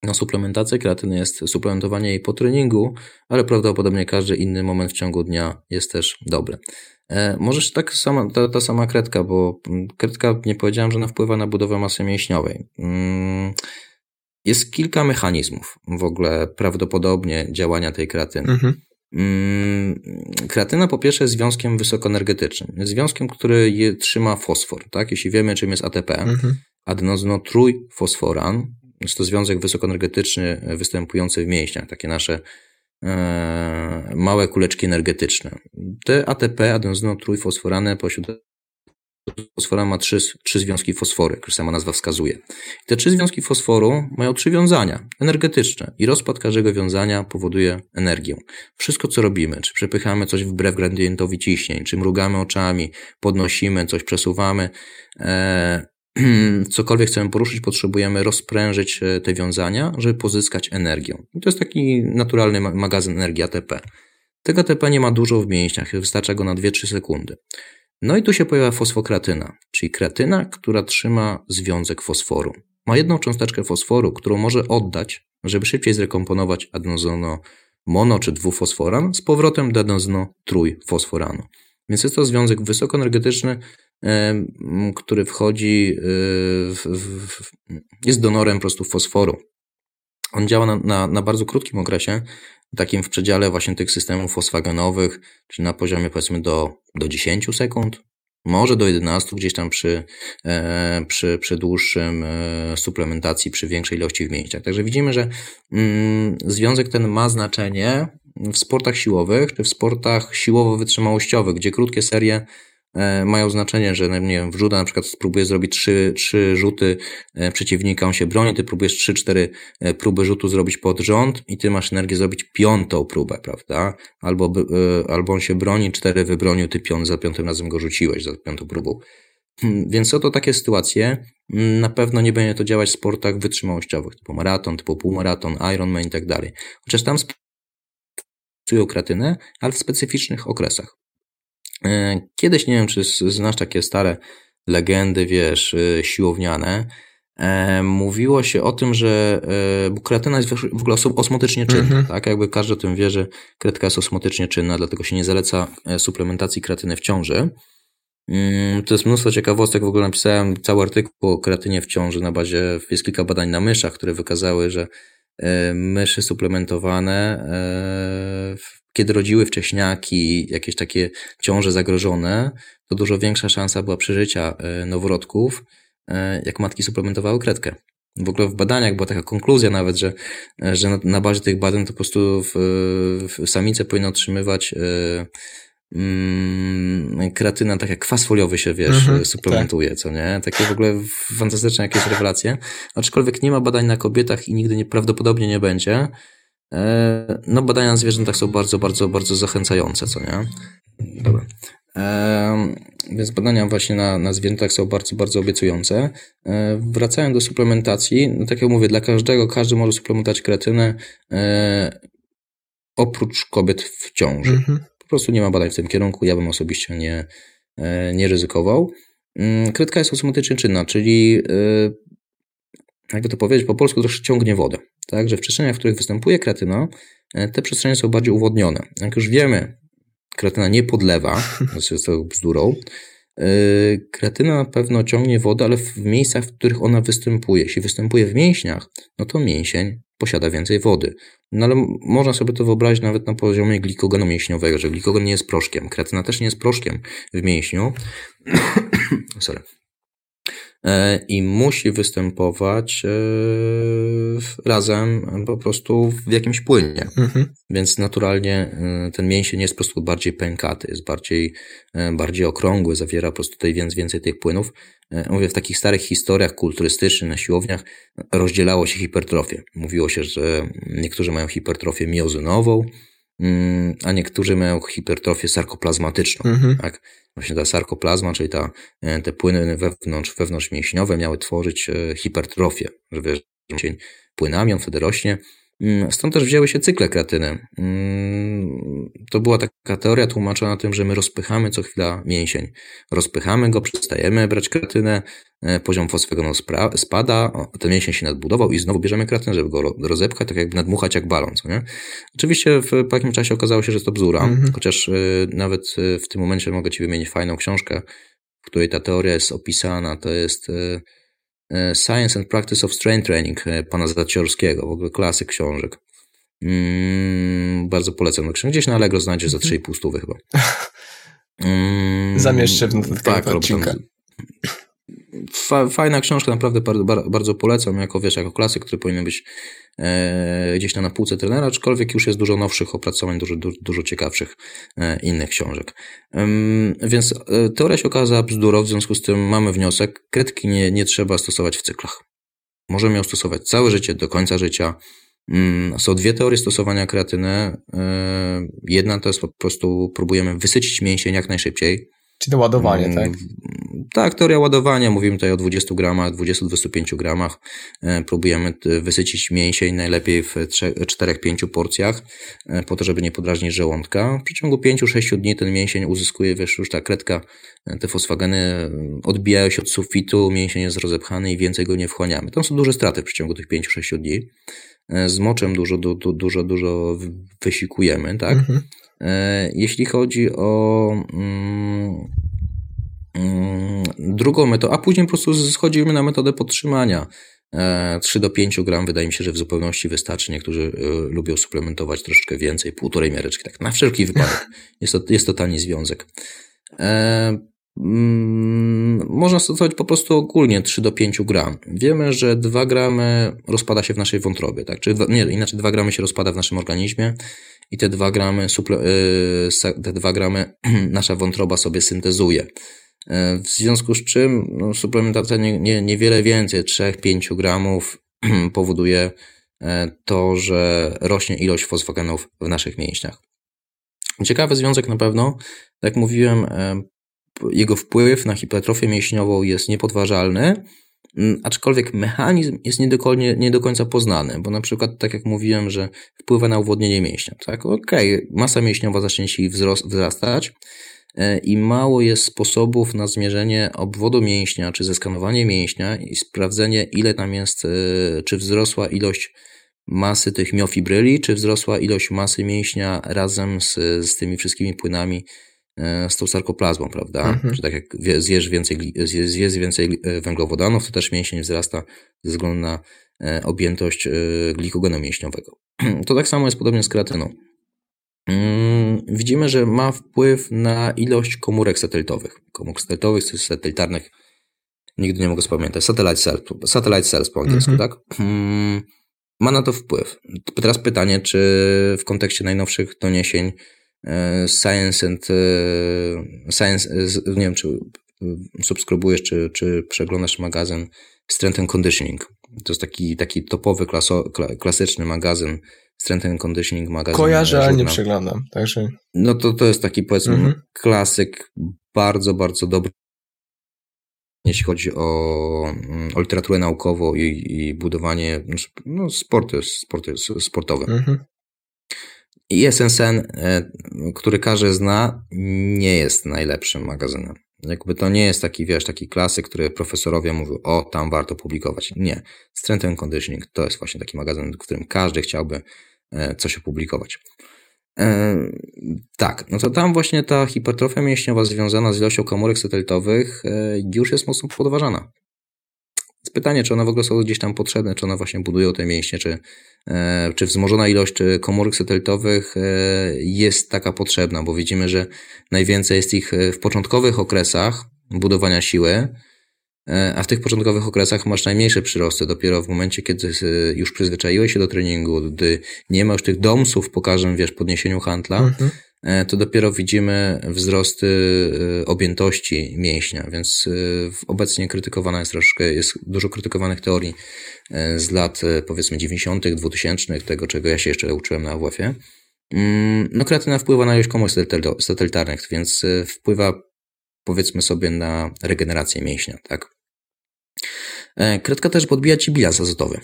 na suplementację kreatyny jest suplementowanie jej po treningu, ale prawdopodobnie każdy inny moment w ciągu dnia jest też dobry. E, możesz tak sama, ta, ta sama kredka, bo kredka nie powiedziałem, że ona wpływa na budowę masy mięśniowej. Mm, jest kilka mechanizmów w ogóle prawdopodobnie działania tej kreatyny. Mhm. Mm, kreatyna po pierwsze jest związkiem wysokoenergetycznym. Jest związkiem, który je, trzyma fosfor. Tak? Jeśli wiemy, czym jest ATP, mhm. adenozynotrójfosforan, jest to związek wysokoenergetyczny występujący w mięśniach, takie nasze małe kuleczki energetyczne. Te ATP, adenozynotrójfosforane, pośród fosfora ma trzy, trzy związki fosfory, jak sama nazwa wskazuje. Te trzy związki fosforu mają trzy wiązania energetyczne i rozpad każdego wiązania powoduje energię. Wszystko, co robimy, czy przepychamy coś wbrew gradientowi ciśnień, czy mrugamy oczami, podnosimy, coś przesuwamy, e, cokolwiek chcemy poruszyć, potrzebujemy rozprężyć e, te wiązania, żeby pozyskać energię. I to jest taki naturalny magazyn energii ATP. Tego ATP nie ma dużo w mięśniach, wystarcza go na 2-3 sekundy. No i tu się pojawia fosfokreatyna, czyli kreatyna, która trzyma związek fosforu. Ma jedną cząsteczkę fosforu, którą może oddać, żeby szybciej zrekomponować adenozono mono czy dwufosforan z powrotem do adenozono trójfosforanu. Więc jest to związek wysokoenergetyczny, który wchodzi, e, w, w, jest donorem po prostu fosforu. On działa na, na, na, bardzo krótkim okresie, takim w przedziale właśnie tych systemów fosfagenowych, czyli na poziomie powiedzmy do, do 10 sekund, może do 11 gdzieś tam przy, e, przy, przy dłuższym e, suplementacji, przy większej ilości w mięśniach. Także widzimy, że mm, związek ten ma znaczenie w sportach siłowych, czy w sportach siłowo-wytrzymałościowych, gdzie krótkie serie mają znaczenie, że nie wiem, w judo na przykład spróbujesz zrobić trzy, trzy rzuty e, przeciwnika, on się broni, ty próbujesz trzy, cztery e, próby rzutu zrobić pod rząd i ty masz energię zrobić piątą próbę, prawda? Albo, albo on się broni, cztery wybronił, ty piąt, za piątym razem go rzuciłeś, za piątą próbą. Hmm, więc oto takie sytuacje. Hmm, na pewno nie będzie to działać w sportach wytrzymałościowych, typu maraton, typu półmaraton, Ironman i tak dalej. Chociaż tam stosują kratynę, ale w specyficznych okresach. E, kiedyś, nie wiem, czy znasz takie stare legendy, wiesz, e, siłowniane, e, mówiło się o tym, że kreatyna jest w ogóle osmotycznie czynna, mm -hmm. tak? Jakby każdy o tym wie, że kretka jest osmotycznie czynna, dlatego się nie zaleca suplementacji kreatyny w ciąży. Mm, to jest mnóstwo ciekawostek, w ogóle napisałem cały artykuł o kreatynie w ciąży na bazie, jest kilka badań na myszach, które wykazały, że myszy suplementowane kiedy rodziły wcześniaki, jakieś takie ciąże zagrożone, to dużo większa szansa była przeżycia e, noworodków, e, jak matki suplementowały kredkę. W ogóle w badaniach była taka konkluzja nawet, że, e, że na, na bazie tych badań to po prostu w, w samice powinny otrzymywać mm, kreatyna, tak jak kwas foliowy się, wiesz, mhm, suplementuje, tak. co nie? Takie w ogóle fantastyczne jakieś rewelacje. Aczkolwiek nie ma badań na kobietach i nigdy nie, prawdopodobnie nie będzie. E, no, badania na zwierzętach są bardzo, bardzo, bardzo zachęcające, co nie? Dobra. E, więc badania właśnie na, na zwierzętach są bardzo, bardzo obiecujące. E, wracając do suplementacji, no tak jak mówię, dla każdego, każdy może suplementować kretynę oprócz kobiet w ciąży. Mhm. Po prostu nie ma badań w tym kierunku, ja bym osobiście nie, nie ryzykował. Mm, Kretka jest osmotycznie czynna, czyli jakby to powiedzieć, po polsku troszkę ciągnie wodę. Tak, że w przestrzeniach, w których występuje kretyna, e, te przestrzenie są bardziej uwodnione. Jak już wiemy, kretyna nie podlewa, znaczy jest to bzdurą. E, kretyna na pewno ciągnie wodę, ale w miejscach, w których ona występuje. Jeśli występuje w mięśniach, no to mięsień posiada więcej wody. No ale można sobie to wyobrazić nawet na poziomie glikogenu mięśniowego, że glikogen nie jest proszkiem. Kretyna też nie jest proszkiem w mięśniu. Sorry. E, i musi występować e, razem po prostu w jakimś płynie. Mhm. Więc naturalnie e, ten mięsień jest po prostu bardziej pękaty, jest bardziej, bardziej okrągły, zawiera po prostu tutaj więc więcej tych płynów. Mówię, w takich starych historiach kulturystycznych na siłowniach rozdzielało się hipertrofię. Mówiło się, że niektórzy mają hipertrofię miozynową, a niektórzy mają hipertrofię sarkoplazmatyczną. Mhm. Tak? właśnie ta sarkoplazma, czyli ta, e, te płyny wewnątrz, wewnątrz mięśniowe miały tworzyć e, hipertrofię, że wiesz, płynami, on wtedy rośnie. Mm, stąd też wzięły się cykle kreatyny. Mm, to była taka teoria tłumaczona tym, że my rozpychamy co chwila mięsień. Rozpychamy go, przestajemy brać kreatynę, e, poziom fosfogenu spada, ten mięsień się nadbudował i znowu bierzemy kreatynę, żeby go rozepchać, tak jakby nadmuchać jak balon, co nie? Oczywiście w po jakimś czasie okazało się, że to bzura, mhm. chociaż e, nawet e, w tym momencie mogę Ci wymienić fajną książkę, w której ta teoria jest opisana, to jest Science and Practice of Strength Training pana Zaciorskiego, w ogóle klasyk książek. Mm, bardzo polecam do książki. Gdzieś na Allegro znajdziesz za 3,5 mhm. stówy chyba. Mm, Zamieszczę w notatkach tak, odcinka. Fajna książka, naprawdę bardzo, bardzo polecam, jako wiesz, jako klasyk, który powinien być e, gdzieś tam na półce trenera, aczkolwiek już jest dużo nowszych opracowań, dużo, dużo, ciekawszych e, innych książek. więc e, teoria się okazała bzdurą, w związku z tym mamy wniosek, kredki nie, nie trzeba stosować w cyklach. Możemy ją stosować całe życie, do końca życia, Mm, są dwie teorie stosowania kreatyny. E, jedna to jest po prostu próbujemy wysycić mięsień jak najszybciej. Czyli to ładowanie, mm, tak? Tak, teoria ładowania. Mówimy tutaj o 20 gramach, 20-25 gramach. E, próbujemy wysycić mięsień najlepiej w 4-5 porcjach, e, po to, żeby nie podrażnić żołądka. W przeciągu 5-6 dni ten mięsień uzyskuje, wiesz, już ta kredka, te fosfageny odbijają się od sufitu, mięsień jest rozepchany i więcej go nie wchłaniamy. Tam są duże straty w przeciągu tych 5-6 dni. E, z moczem dużo, dużo, dużo, dużo wysikujemy, tak? Mhm. E, jeśli chodzi o mm, mm, drugą metodę, a później po prostu schodzimy na metodę podtrzymania. 3 e, do 5 gram wydaje mi się, że w zupełności wystarczy. Niektórzy lubią suplementować troszeczkę więcej, półtorej miareczki, tak na wszelki wypadek. Jest to, jest to tani związek. mm, można stosować po prostu ogólnie 3 do 5 gram. Wiemy, że 2 gramy rozpada się w naszej wątrobie, tak? Czy nie, inaczej 2 gramy się rozpada w naszym organizmie i te 2 gramy, y, te 2 gramy nasza wątroba sobie syntezuje. E, w związku z czym no, suplementacja nie, nie, niewiele więcej, 3-5 gramów powoduje e, to, że rośnie ilość fosfogenów w naszych mięśniach. Ciekawy związek na pewno, tak jak mówiłem, jego wpływ na hipertrofię mięśniową jest niepodważalny, aczkolwiek mechanizm jest nie do, nie, nie do końca poznany, bo na przykład, tak jak mówiłem, że wpływa na uwodnienie mięśnia, tak, okej, okay, masa mięśniowa zacznie się wzrastać, E, i mało jest sposobów na zmierzenie obwodu mięśnia, czy zeskanowanie mięśnia i sprawdzenie, ile tam jest, e, czy wzrosła ilość masy tych miofibryli, czy wzrosła ilość masy mięśnia razem z, z tymi wszystkimi płynami, z tą sarkoplazmą, prawda? Mhm. Czy tak jak zjesz więcej, zjesz więcej węglowodanów, to też mięsień wzrasta ze względu na objętość glikogenu mięśniowego. To tak samo jest podobnie z kreatyną. Mm, widzimy, że ma wpływ na ilość komórek satelitowych. Komórek satelitowych, satelitarnych, nigdy nie mogę spamiętać, satellite cells, satellite cells po angielsku, mhm. tak? Mm, ma na to wpływ. Teraz pytanie, czy w kontekście najnowszych doniesień e, Science and e, Science, e, nie wiem, czy subskrybujesz, czy, czy przeglądasz magazyn Strength and Conditioning. To jest taki, taki topowy, klaso, klasyczny magazyn Strength and Conditioning magazyn. Kojarzę, ale nie przeglądam, także... No to, to jest taki powiedzmy mhm. klasyk, bardzo, bardzo dobry jeśli chodzi o, mm, o literaturę naukową i, i budowanie no, sporty, sporty sportowe. Mhm. I SNSN, e, który każdy zna, nie jest najlepszym magazynem. Jakby to nie jest taki, wiesz, taki klasyk, który profesorowie mówią, o, tam warto publikować. Nie. Strength and Conditioning to jest właśnie taki magazyn, w którym każdy chciałby E, coś opublikować. E, tak, no to tam właśnie ta hipertrofia mięśniowa związana z ilością komórek satelitowych już jest mocno podważana. Pytanie, czy one w ogóle są gdzieś tam potrzebne, czy one właśnie budują te mięśnie, czy, czy wzmożona ilość komórek satelitowych jest taka potrzebna, bo widzimy, że najwięcej jest ich w początkowych okresach budowania siły, E, a w tych początkowych okresach masz najmniejsze przyrosty. Dopiero w momencie, kiedy e, już przyzwyczaiłeś się do treningu, gdy nie ma już tych domsów po każdym, wiesz, podniesieniu handla, mhm. E, to dopiero widzimy wzrosty objętości mięśnia, więc obecnie krytykowana jest troszkę, jest dużo krytykowanych teorii z lat powiedzmy 90., 2000, tego czego ja się jeszcze uczyłem na AWF-ie. Mm, no kreatyna wpływa na ilość komórek satelitarnych, więc wpływa powiedzmy sobie na regenerację mięśnia, tak? E, Kredka też podbija ci bilans azotowy.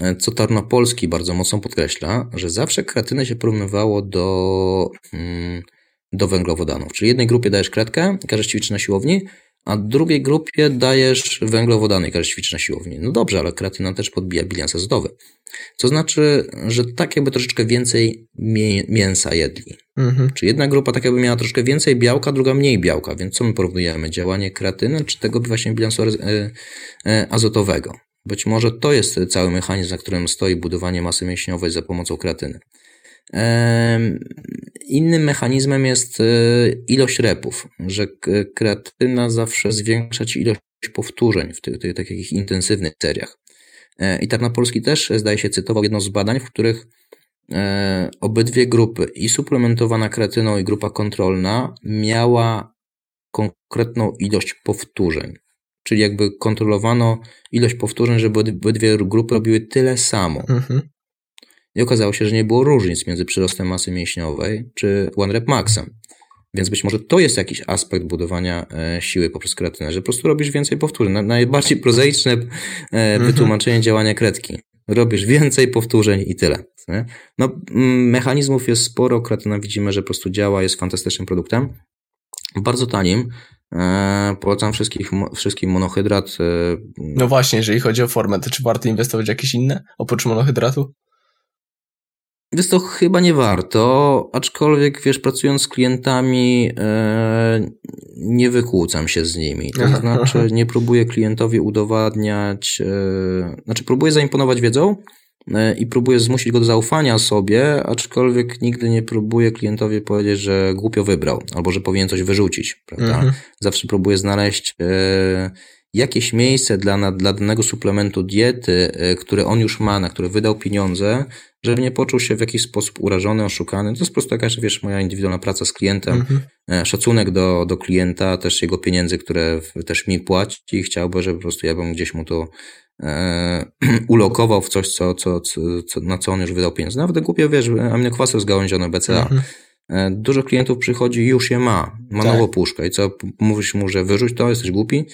E, co Tarnopolski bardzo mocno podkreśla, że zawsze kretynę się porównywało do, mm, do węglowodanów. Czyli jednej grupie dajesz kredkę, każesz ćwiczyć na siłowni, a drugiej grupie dajesz węglowodany i każesz ćwiczyć na siłowni. No dobrze, ale kreatyna też podbija bilans azotowy. Co znaczy, że tak jakby troszeczkę więcej mięsa jedli. Mhm. Czy jedna grupa tak jakby miała troszkę więcej białka, druga mniej białka. Więc co my porównujemy? Działanie kreatyny czy tego właśnie bilansu e, e, azotowego? Być może to jest cały mechanizm, na którym stoi budowanie masy mięśniowej za pomocą kreatyny. Innym mechanizmem jest e, ilość repów, że kreatyna zawsze zwiększa ci ilość powtórzeń w tych, tych takich intensywnych seriach. I Tarnopolski też, zdaje się, cytował jedno z badań, w których E, obydwie grupy, i suplementowana kretyną, i grupa kontrolna, miała konkretną ilość powtórzeń. Czyli jakby kontrolowano ilość powtórzeń, żeby obydwie grupy robiły tyle samo. Mhm. I okazało się, że nie było różnic między przyrostem masy mięśniowej czy one rep maxem. Więc być może to jest jakiś aspekt budowania e, siły poprzez kreatynę, że po prostu robisz więcej powtórzeń. Najbardziej prozaiczne e, mhm. wytłumaczenie działania kredki robisz więcej powtórzeń i tyle. Nie? No, mechanizmów jest sporo, kreatyna widzimy, że po prostu działa, jest fantastycznym produktem. Bardzo tanim. E, polecam wszystkich, wszystkim monohydrat. E, no właśnie, jeżeli chodzi o formę, to czy warto inwestować w jakieś inne oprócz monohydratu? Wiesz to chyba nie warto, aczkolwiek wiesz, pracując z klientami, e, nie wykłócam się z nimi. To znaczy, nie próbuję klientowi udowadniać, e, znaczy próbuję zaimponować wiedzą, i próbuje zmusić go do zaufania sobie, aczkolwiek nigdy nie próbuje klientowi powiedzieć, że głupio wybrał, albo że powinien coś wyrzucić, prawda? Mhm. Zawsze próbuje znaleźć e, jakieś miejsce dla, dla danego suplementu diety, e, które on już ma, na które wydał pieniądze, żeby nie poczuł się w jakiś sposób urażony, oszukany. To jest po prostu jakaś, wiesz, moja indywidualna praca z klientem, mhm. E, szacunek do, do klienta, też jego pieniędzy, które też mi płaci i chciałby, żeby po prostu ja bym gdzieś mu to e, ulokował w coś, co, co, co, na co on już wydał pieniądze. Nawet głupio, wiesz, aminokwasu zgałęzione BCA. Mhm. E, dużo klientów przychodzi i już je ma, ma tak. nową puszkę i co, mówisz mu, że wyrzuć to, jesteś głupi?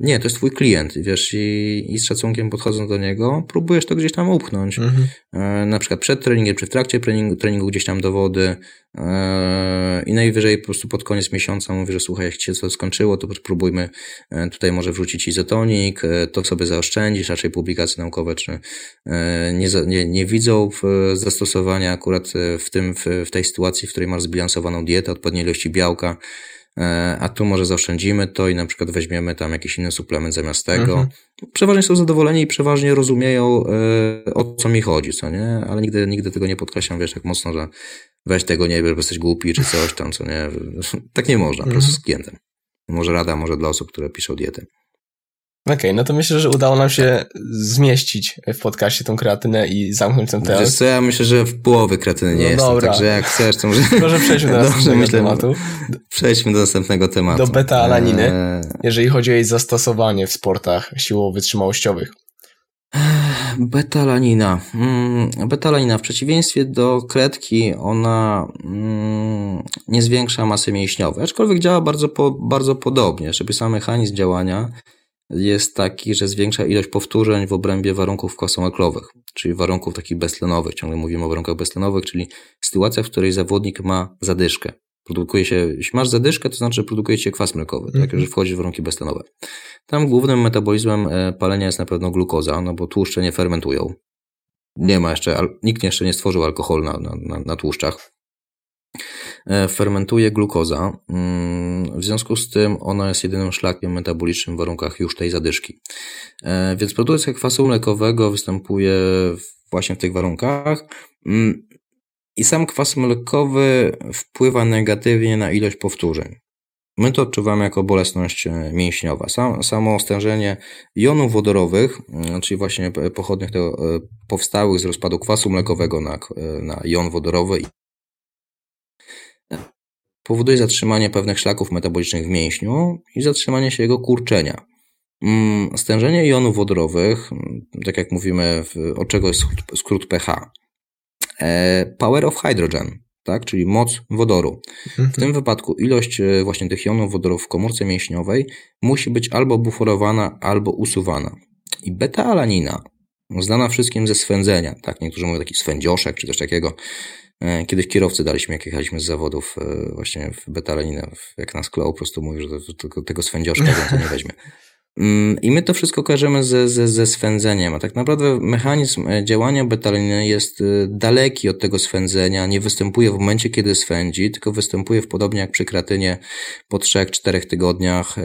Nie, to jest twój klient, wiesz, i, i z szacunkiem podchodząc do niego, próbujesz to gdzieś tam upchnąć. Mhm. E, na przykład przed treningiem, czy w trakcie treningu, treningu gdzieś tam dowody e, i najwyżej po prostu pod koniec miesiąca mówię, że słuchaj, jak ci się to skończyło, to spróbujmy e, tutaj może wrzucić izotonik, e, to sobie zaoszczędzisz, raczej publikacje naukowe, czy e, nie, nie, nie widzą zastosowania akurat w tym, w, w tej sytuacji, w której masz zbilansowaną dietę, odpowiedniej ilości białka, E, a tu może zaoszczędzimy to i na przykład weźmiemy tam jakiś inny suplement zamiast tego. Mhm. Przeważnie są zadowoleni i przeważnie rozumieją e, o co mi chodzi, co nie? Ale nigdy, nigdy tego nie podkreślam, wiesz, tak mocno, że weź tego nie bo jesteś głupi czy coś tam, co nie? Tak nie można, po prostu z klientem. Może rada, może dla osób, które piszą diety. Okej, okay, no to myślę, że udało nam się zmieścić w podcaście tą kreatynę i zamknąć ten temat. Wiesz co, ja myślę, że w połowie kreatyny nie no jestem, dobra. także jak chcesz, to może... Może przejdźmy do następnego myślę, tematu. Przejdźmy do następnego tematu. Do beta-alaniny, eee... jeżeli chodzi o jej zastosowanie w sportach siłowo-wytrzymałościowych. Betalanina. Mm, betalanina w przeciwieństwie do kredki, ona mm, nie zwiększa masy mięśniowej, aczkolwiek działa bardzo, po, bardzo podobnie. Żeby sam mechanizm działania jest taki, że zwiększa ilość powtórzeń w obrębie warunków kwasomaklowych, czyli warunków takich beztlenowych. Ciągle mówimy o warunkach beztlenowych, czyli sytuacja, w której zawodnik ma zadyszkę. Produkuje się, jeśli masz zadyszkę, to znaczy, że produkuje się kwas mlekowy, mm -hmm. tak, mhm. że wchodzi w warunki beztlenowe. Tam głównym metabolizmem e, palenia jest na pewno glukoza, no bo tłuszcze nie fermentują. Nie ma jeszcze, nikt jeszcze nie stworzył alkoholu na, na, na tłuszczach. E, fermentuje glukoza. Mm, w związku z tym ona jest jedynym szlakiem metabolicznym w warunkach już tej zadyszki. E, więc produkcja kwasu mlekowego występuje właśnie w tych warunkach. Mm, I sam kwas mlekowy wpływa negatywnie na ilość powtórzeń. My to odczuwamy jako bolesność e, mięśniowa. samo stężenie jonów wodorowych, mm, czyli właśnie pochodnych tego, powstałych z rozpadu kwasu mlekowego na, na jon wodorowy powoduje zatrzymanie pewnych szlaków metabolicznych w mięśniu i zatrzymanie się jego kurczenia. Mm, stężenie jonów wodorowych, mm, tak jak mówimy, od czego jest skrót pH? E, power of hydrogen, tak? czyli moc wodoru. W mhm. tym wypadku ilość e, właśnie tych jonów wodorów w komórce mięśniowej musi być albo buforowana, albo usuwana. I beta-alanina, znana wszystkim ze swędzenia, tak? niektórzy mówią taki swędzioszek czy coś takiego, kiedyś kierowcy daliśmy, jak jechaliśmy z zawodów e, właśnie w betalinę, jak nas klął, po prostu mówił, że tego, tego swędzioszka więcej nie weźmie. Mm, I my to wszystko kojarzymy ze, ze, ze swędzeniem, a tak naprawdę mechanizm e, działania betaliny jest daleki od tego swędzenia, nie występuje w momencie, kiedy swędzi, tylko występuje w podobnie jak przy kratynie po 3-4 tygodniach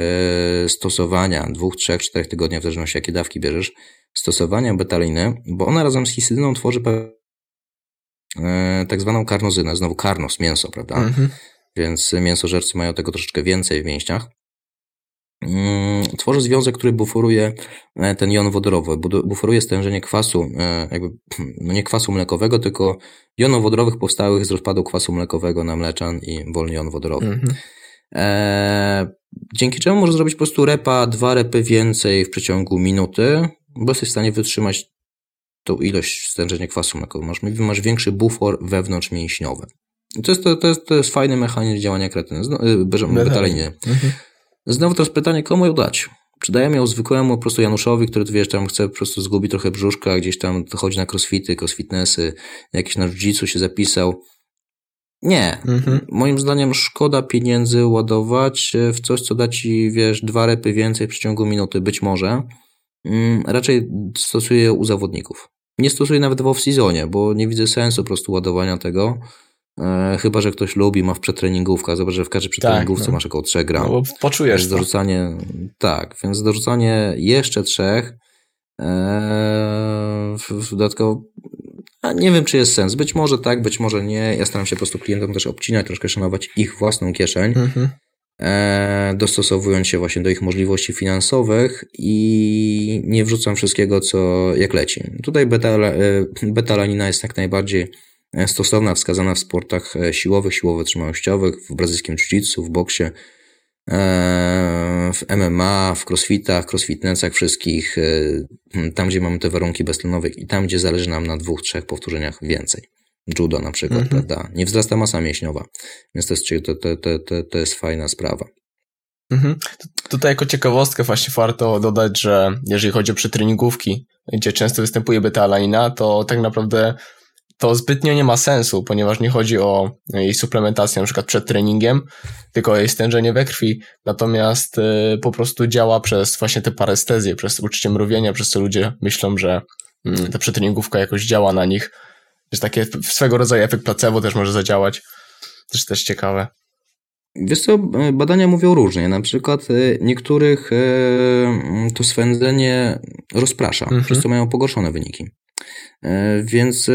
stosowania, 2, 3, 4 tygodniach, w zależności jakie dawki bierzesz, stosowania betaliny, bo ona razem z histydyną tworzy E, tak zwaną karnozynę, znowu karnos, mięso, prawda? Mhm. Więc mięsożercy mają tego troszeczkę więcej w mięśniach. Mm, tworzy związek, który buforuje e, ten jon wodorowy, buforuje stężenie kwasu, e, jakby, no nie kwasu mlekowego, tylko jonów wodorowych powstałych z rozpadu kwasu mlekowego na mleczan i wolny jon wodorowy. Mhm. E, dzięki czemu możesz zrobić po prostu repa, dwa repy więcej w przeciągu minuty, bo jesteś w stanie wytrzymać tą ilość stężenia kwasu mlekowego. Masz, masz większy bufor wewnątrzmięśniowy. I to jest, to, to, jest, to jest fajny mechanizm działania kretyny, betalinie. Mhm. Znowu teraz pytanie, komu ją dać? Czy dajemy ją zwykłemu po prostu Januszowi, który wiesz, tam chce po prostu zgubić trochę brzuszka, gdzieś tam chodzi na crossfity, crossfitnessy, jakiś na jiu się zapisał. Nie. Mhm. Moim zdaniem szkoda pieniędzy ładować w coś, co da ci, wiesz, dwa repy więcej w przeciągu minuty, być może. Mm, raczej stosuję u zawodników. Nie stosuję nawet w off-seasonie, bo nie widzę sensu po prostu ładowania tego. E, chyba, że ktoś lubi, ma w przetreningówkach. Zobacz, że w każdej przetreningówce tak, no. masz około 3 gram. No, bo poczujesz więc dorzucanie, Tak, więc dorzucanie jeszcze trzech e, dodatkowo nie wiem, czy jest sens. Być może tak, być może nie. Ja staram się po prostu klientom też obcinać, troszkę szanować ich własną kieszeń, mhm. E, dostosowując się właśnie do ich możliwości finansowych i nie wrzucam wszystkiego, co jak leci. Tutaj beta-alanina e, jest jak najbardziej e, stosowna, wskazana w sportach siłowych, siłowo-wytrzymałościowych, w brazylijskim jiu-jitsu, w boksie, w MMA, w crossfitach, crossfitnessach wszystkich, tam gdzie mamy te warunki beztlenowe i tam gdzie zależy nam na dwóch, trzech powtórzeniach więcej. Judo na przykład, mhm. prawda? Nie wzrasta masa mięśniowa, więc to jest, to, to, to, to jest fajna sprawa. Mhm. Tutaj jako ciekawostkę właśnie warto dodać, że jeżeli chodzi o przetreningówki, gdzie często występuje beta-alanina, to tak naprawdę to zbytnio nie ma sensu, ponieważ nie chodzi o jej suplementację na przykład przed treningiem, tylko o jej stężenie we krwi, natomiast y, po prostu działa przez właśnie te parestezje, przez uczucie mrowienia, przez co ludzie myślą, że y, ta przetreningówka jakoś działa na nich. Jest takie swego rodzaju efekt placebo też może zadziałać. Też też ciekawe. Wiesz co, badania mówią różnie. Na przykład y, niektórych y, to swędzenie rozprasza, mhm. przez co mają pogorszone wyniki. E, więc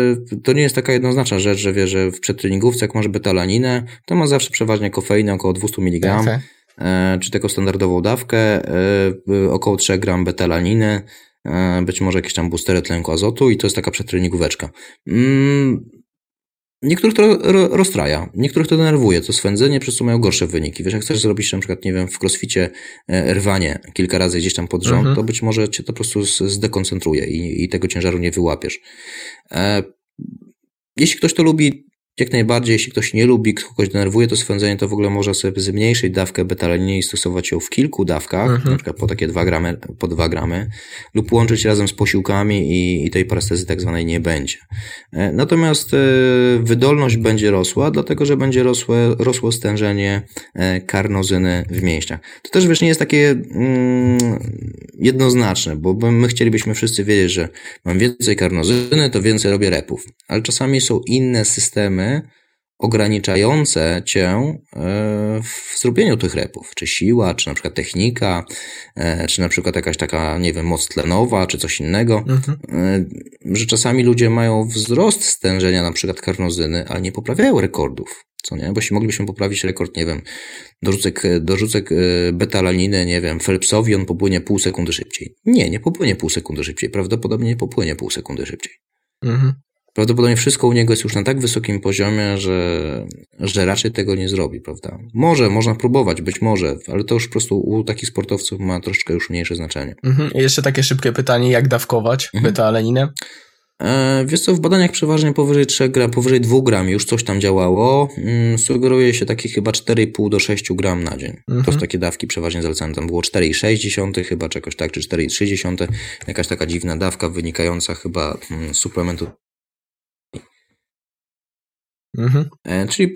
to nie jest taka jednoznaczna rzecz, że wie, że w przedtreningówce, jak masz betalaninę, to ma zawsze przeważnie kofeinę około 200 mg, okay. Czy taką standardową dawkę, około 3 gram betalaniny, być może jakieś tam boostery tlenku azotu i to jest taka przedtreningóweczka. Mm, Niektórych to rozstraja, niektórych to denerwuje, to swędzenie, przez co mają gorsze wyniki. Wiesz, jak chcesz zrobić na przykład, nie wiem, w crossficie e, rwanie kilka razy gdzieś tam pod rząd, mhm. to być może cię to po prostu zdekoncentruje i, i tego ciężaru nie wyłapiesz. E, jeśli ktoś to lubi, jak najbardziej, jeśli ktoś nie lubi, kogoś denerwuje to swędzenie, to w ogóle można sobie zmniejszyć dawkę betalaniny i stosować ją w kilku dawkach, mhm. na przykład po takie 2 gramy, po 2 gramy, lub łączyć razem z posiłkami i, i tej parestezy tak zwanej nie będzie. E, natomiast e, wydolność będzie rosła, dlatego że będzie rosłe, rosło stężenie e, karnozyny w mięśniach. To też wiesz, nie jest takie mm, jednoznaczne, bo my chcielibyśmy wszyscy wiedzieć, że mam więcej karnozyny, to więcej robię repów, ale czasami są inne systemy, ograniczające cię e, w zrobieniu tych repów, czy siła, czy na przykład technika, e, czy na przykład jakaś taka, nie wiem, moc tlenowa, czy coś innego, mhm. E, że czasami ludzie mają wzrost stężenia na przykład karnozyny, ale nie poprawiają rekordów. Co nie? Bo jeśli moglibyśmy poprawić rekord, nie wiem, dorzucek, dorzucek betalaniny, nie wiem, Phelpsowi, on popłynie pół sekundy szybciej. Nie, nie popłynie pół sekundy szybciej. Prawdopodobnie nie popłynie pół sekundy szybciej. Mhm. Prawdopodobnie wszystko u niego jest już na tak wysokim poziomie, że, że raczej tego nie zrobi, prawda? Może, można próbować, być może, ale to już po prostu u takich sportowców ma troszeczkę już mniejsze znaczenie. Mhm. Jeszcze takie szybkie pytanie, jak dawkować mhm. beta-aleninę? E, wiesz co, w badaniach przeważnie powyżej 3 gram, powyżej 2 gram już coś tam działało. Mm, sugeruje się takie chyba 4,5 do 6 gram na dzień. Mhm. To są takie dawki przeważnie zalecane. Tam było 4,6 chyba, czy jakoś tak, czy 4,3. Jakaś taka dziwna dawka wynikająca chyba mm, z suplementu Mhm. E, czyli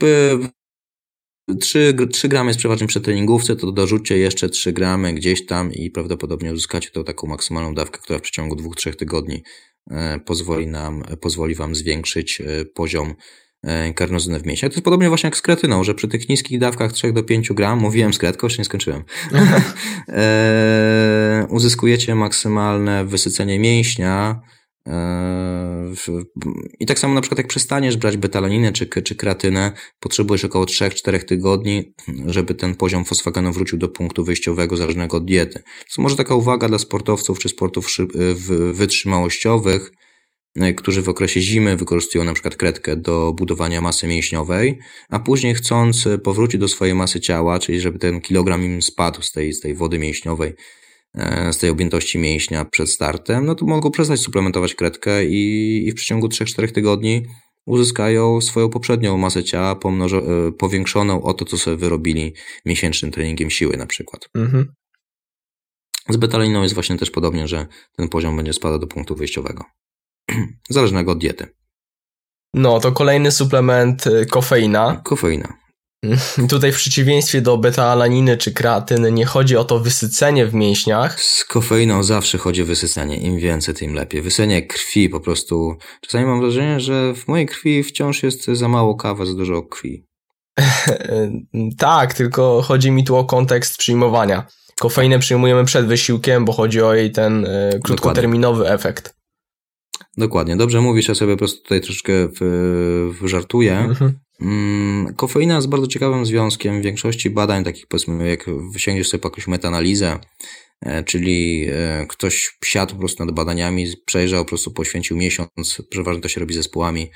3, 3 gramy jest przeważnie przy treningówce, to dorzućcie jeszcze 3 gramy gdzieś tam i prawdopodobnie uzyskacie tą taką maksymalną dawkę, która w przeciągu 2-3 tygodni e, pozwoli nam, pozwoli wam zwiększyć e, poziom karnozyny w mięśniach. To jest podobnie właśnie jak z kretyną, że przy tych niskich dawkach 3 do 5 gram, mówiłem z kretką, jeszcze nie skończyłem, uzyskujecie maksymalne wysycenie mięśnia, I tak samo na przykład jak przestaniesz brać betalaninę czy, czy kreatynę, potrzebujesz około 3-4 tygodni, żeby ten poziom fosfagenu wrócił do punktu wyjściowego zależnego od diety. To może taka uwaga dla sportowców czy sportów wytrzymałościowych, e, którzy w okresie zimy wykorzystują na przykład kredkę do budowania masy mięśniowej, a później chcąc powrócić do swojej masy ciała, czyli żeby ten kilogram im spadł z tej, z tej wody mięśniowej, z tej objętości mięśnia przed startem, no to mogą przestać suplementować kredkę i, i w przeciągu 3-4 tygodni uzyskają swoją poprzednią masę ciała pomnożo- e, powiększoną o to, co sobie wyrobili miesięcznym treningiem siły na przykład. Mhm. Z betaliną jest właśnie też podobnie, że ten poziom będzie spadał do punktu wyjściowego. Zależnego od diety. No, to kolejny suplement y, kofeina. Kofeina. Tutaj w przeciwieństwie do beta-alaniny czy kreatyny nie chodzi o to wysycenie w mięśniach. Z kofeiną zawsze chodzi o wysycenie. Im więcej, tym lepiej. Wysycenie krwi po prostu. Czasami mam wrażenie, że w mojej krwi wciąż jest za mało kawy, za dużo krwi. tak, tylko chodzi mi tu o kontekst przyjmowania. Kofeinę przyjmujemy przed wysiłkiem, bo chodzi o jej ten y, krótkoterminowy Dokładnie. efekt. dokładnie. Dobrze mówisz, ja sobie po prostu tutaj troszeczkę żartuję. Mhm. Mm, kofeina jest bardzo ciekawym związkiem. W większości badań, takich powiedzmy, jak wysięgniesz sobie po jakąś metanalizę, e, czyli e, ktoś siadł po prostu nad badaniami, przejrzał, po prostu poświęcił miesiąc, przeważnie to się robi zespołami,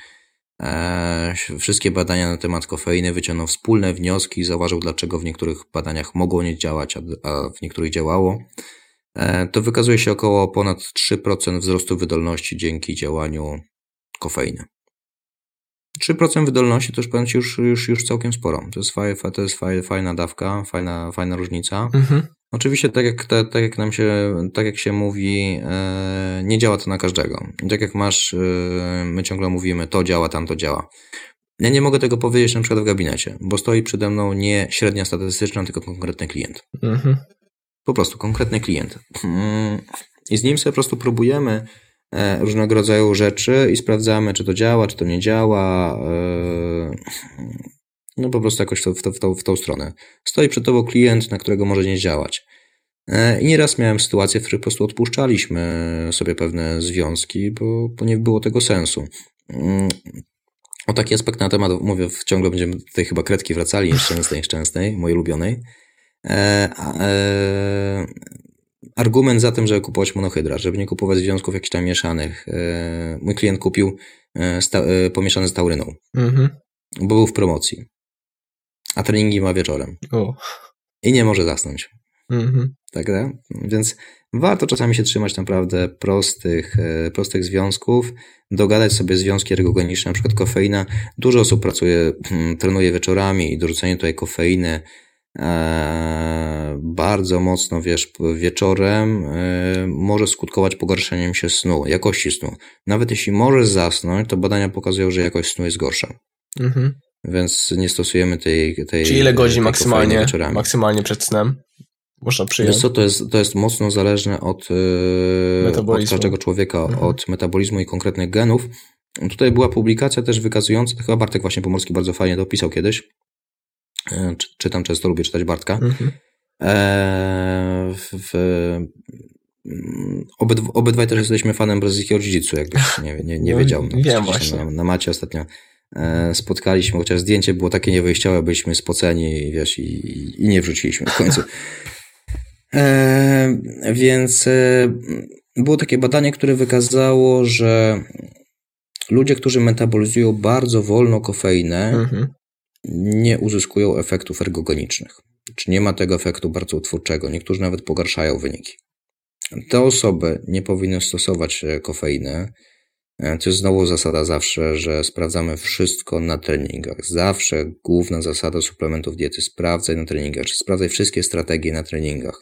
e, wszystkie badania na temat kofeiny, wyciągnął wspólne wnioski, zauważył, dlaczego w niektórych badaniach mogło nie działać, a w niektórych działało. To wykazuje się około ponad 3% wzrostu wydolności dzięki działaniu kofeiny. 3% wydolności to już powiem Ci już, już, już całkiem sporo. To jest, faj, to jest faj, fajna dawka, fajna, fajna różnica. Mhm. Oczywiście, tak jak, tak, tak jak nam się, tak jak się mówi, e, nie działa to na każdego. tak jak masz, e, my ciągle mówimy, to działa, tam to działa. Ja nie mogę tego powiedzieć na przykład w gabinecie, bo stoi przede mną nie średnia statystyczna, tylko konkretny klient. Mhm. Po prostu konkretny klient. Mm, I z nim sobie po prostu próbujemy różnego rodzaju rzeczy i sprawdzamy, czy to działa, czy to nie działa. E, no po prostu jakoś w, to, w, to, w tą stronę. Stoi przed tobą klient, na którego może nie działać. E, I nieraz miałem sytuacje, w których po prostu odpuszczaliśmy sobie pewne związki, bo, bo nie było tego sensu. Mm, o taki aspekt na temat mówię, ciągle będziemy tutaj chyba kredki wracali, nieszczęsnej, nieszczęsnej, mojej ulubionej. E, e, argument za tym, żeby kupować monohydrat, żeby nie kupować związków jakichś tam mieszanych. E, mój klient kupił e, e, pomieszane z tauryną, mhm. bo był w promocji. A treningi ma wieczorem. O. I nie może zasnąć. Mhm. Tak, tak? Więc warto czasami się trzymać naprawdę prostych, prostych związków, dogadać sobie związki ergogeniczne, na przykład kofeina. Dużo osób pracuje, hmm, trenuje wieczorami i dorzucenie tutaj kofeiny bardzo mocno, wiesz, wieczorem e, może skutkować pogarszeniem się snu, jakości snu. Nawet jeśli możesz zasnąć, to badania pokazują, że jakość snu jest gorsza. Mhm. Więc nie stosujemy tej. tej Czyli ile godzin maksymalnie, maksymalnie przed snem? Można przyjąć. Wiesz co, to jest, to jest mocno zależne od, e, od każdego człowieka, mhm. od metabolizmu i konkretnych genów. Tutaj była publikacja też wykazująca, chyba Bartek właśnie Pomorski bardzo fajnie to opisał kiedyś, E, czytam często, lubię czytać Bartka. Mhm. E, w, mm, obydw obydwaj też jesteśmy fanem brazylijskiego jiu jakbyś nie, nie, nie no, wiedział. No, wiem właśnie. Na, na macie ostatnio e, spotkaliśmy, chociaż zdjęcie było takie niewyjściowe, byliśmy spoceni wiesz, i, i nie wrzuciliśmy w końcu. E, więc e, było takie badanie, które wykazało, że ludzie, którzy metabolizują bardzo wolno kofeinę, mhm nie uzyskują efektów ergogenicznych. Czy nie ma tego efektu bardzo utwórczego. Niektórzy nawet pogarszają wyniki. Te osoby nie powinny stosować e, kofeiny. E, to jest znowu zasada zawsze, że sprawdzamy wszystko na treningach. Zawsze główna zasada suplementów diety sprawdzaj na treningach, czy sprawdzaj wszystkie strategie na treningach.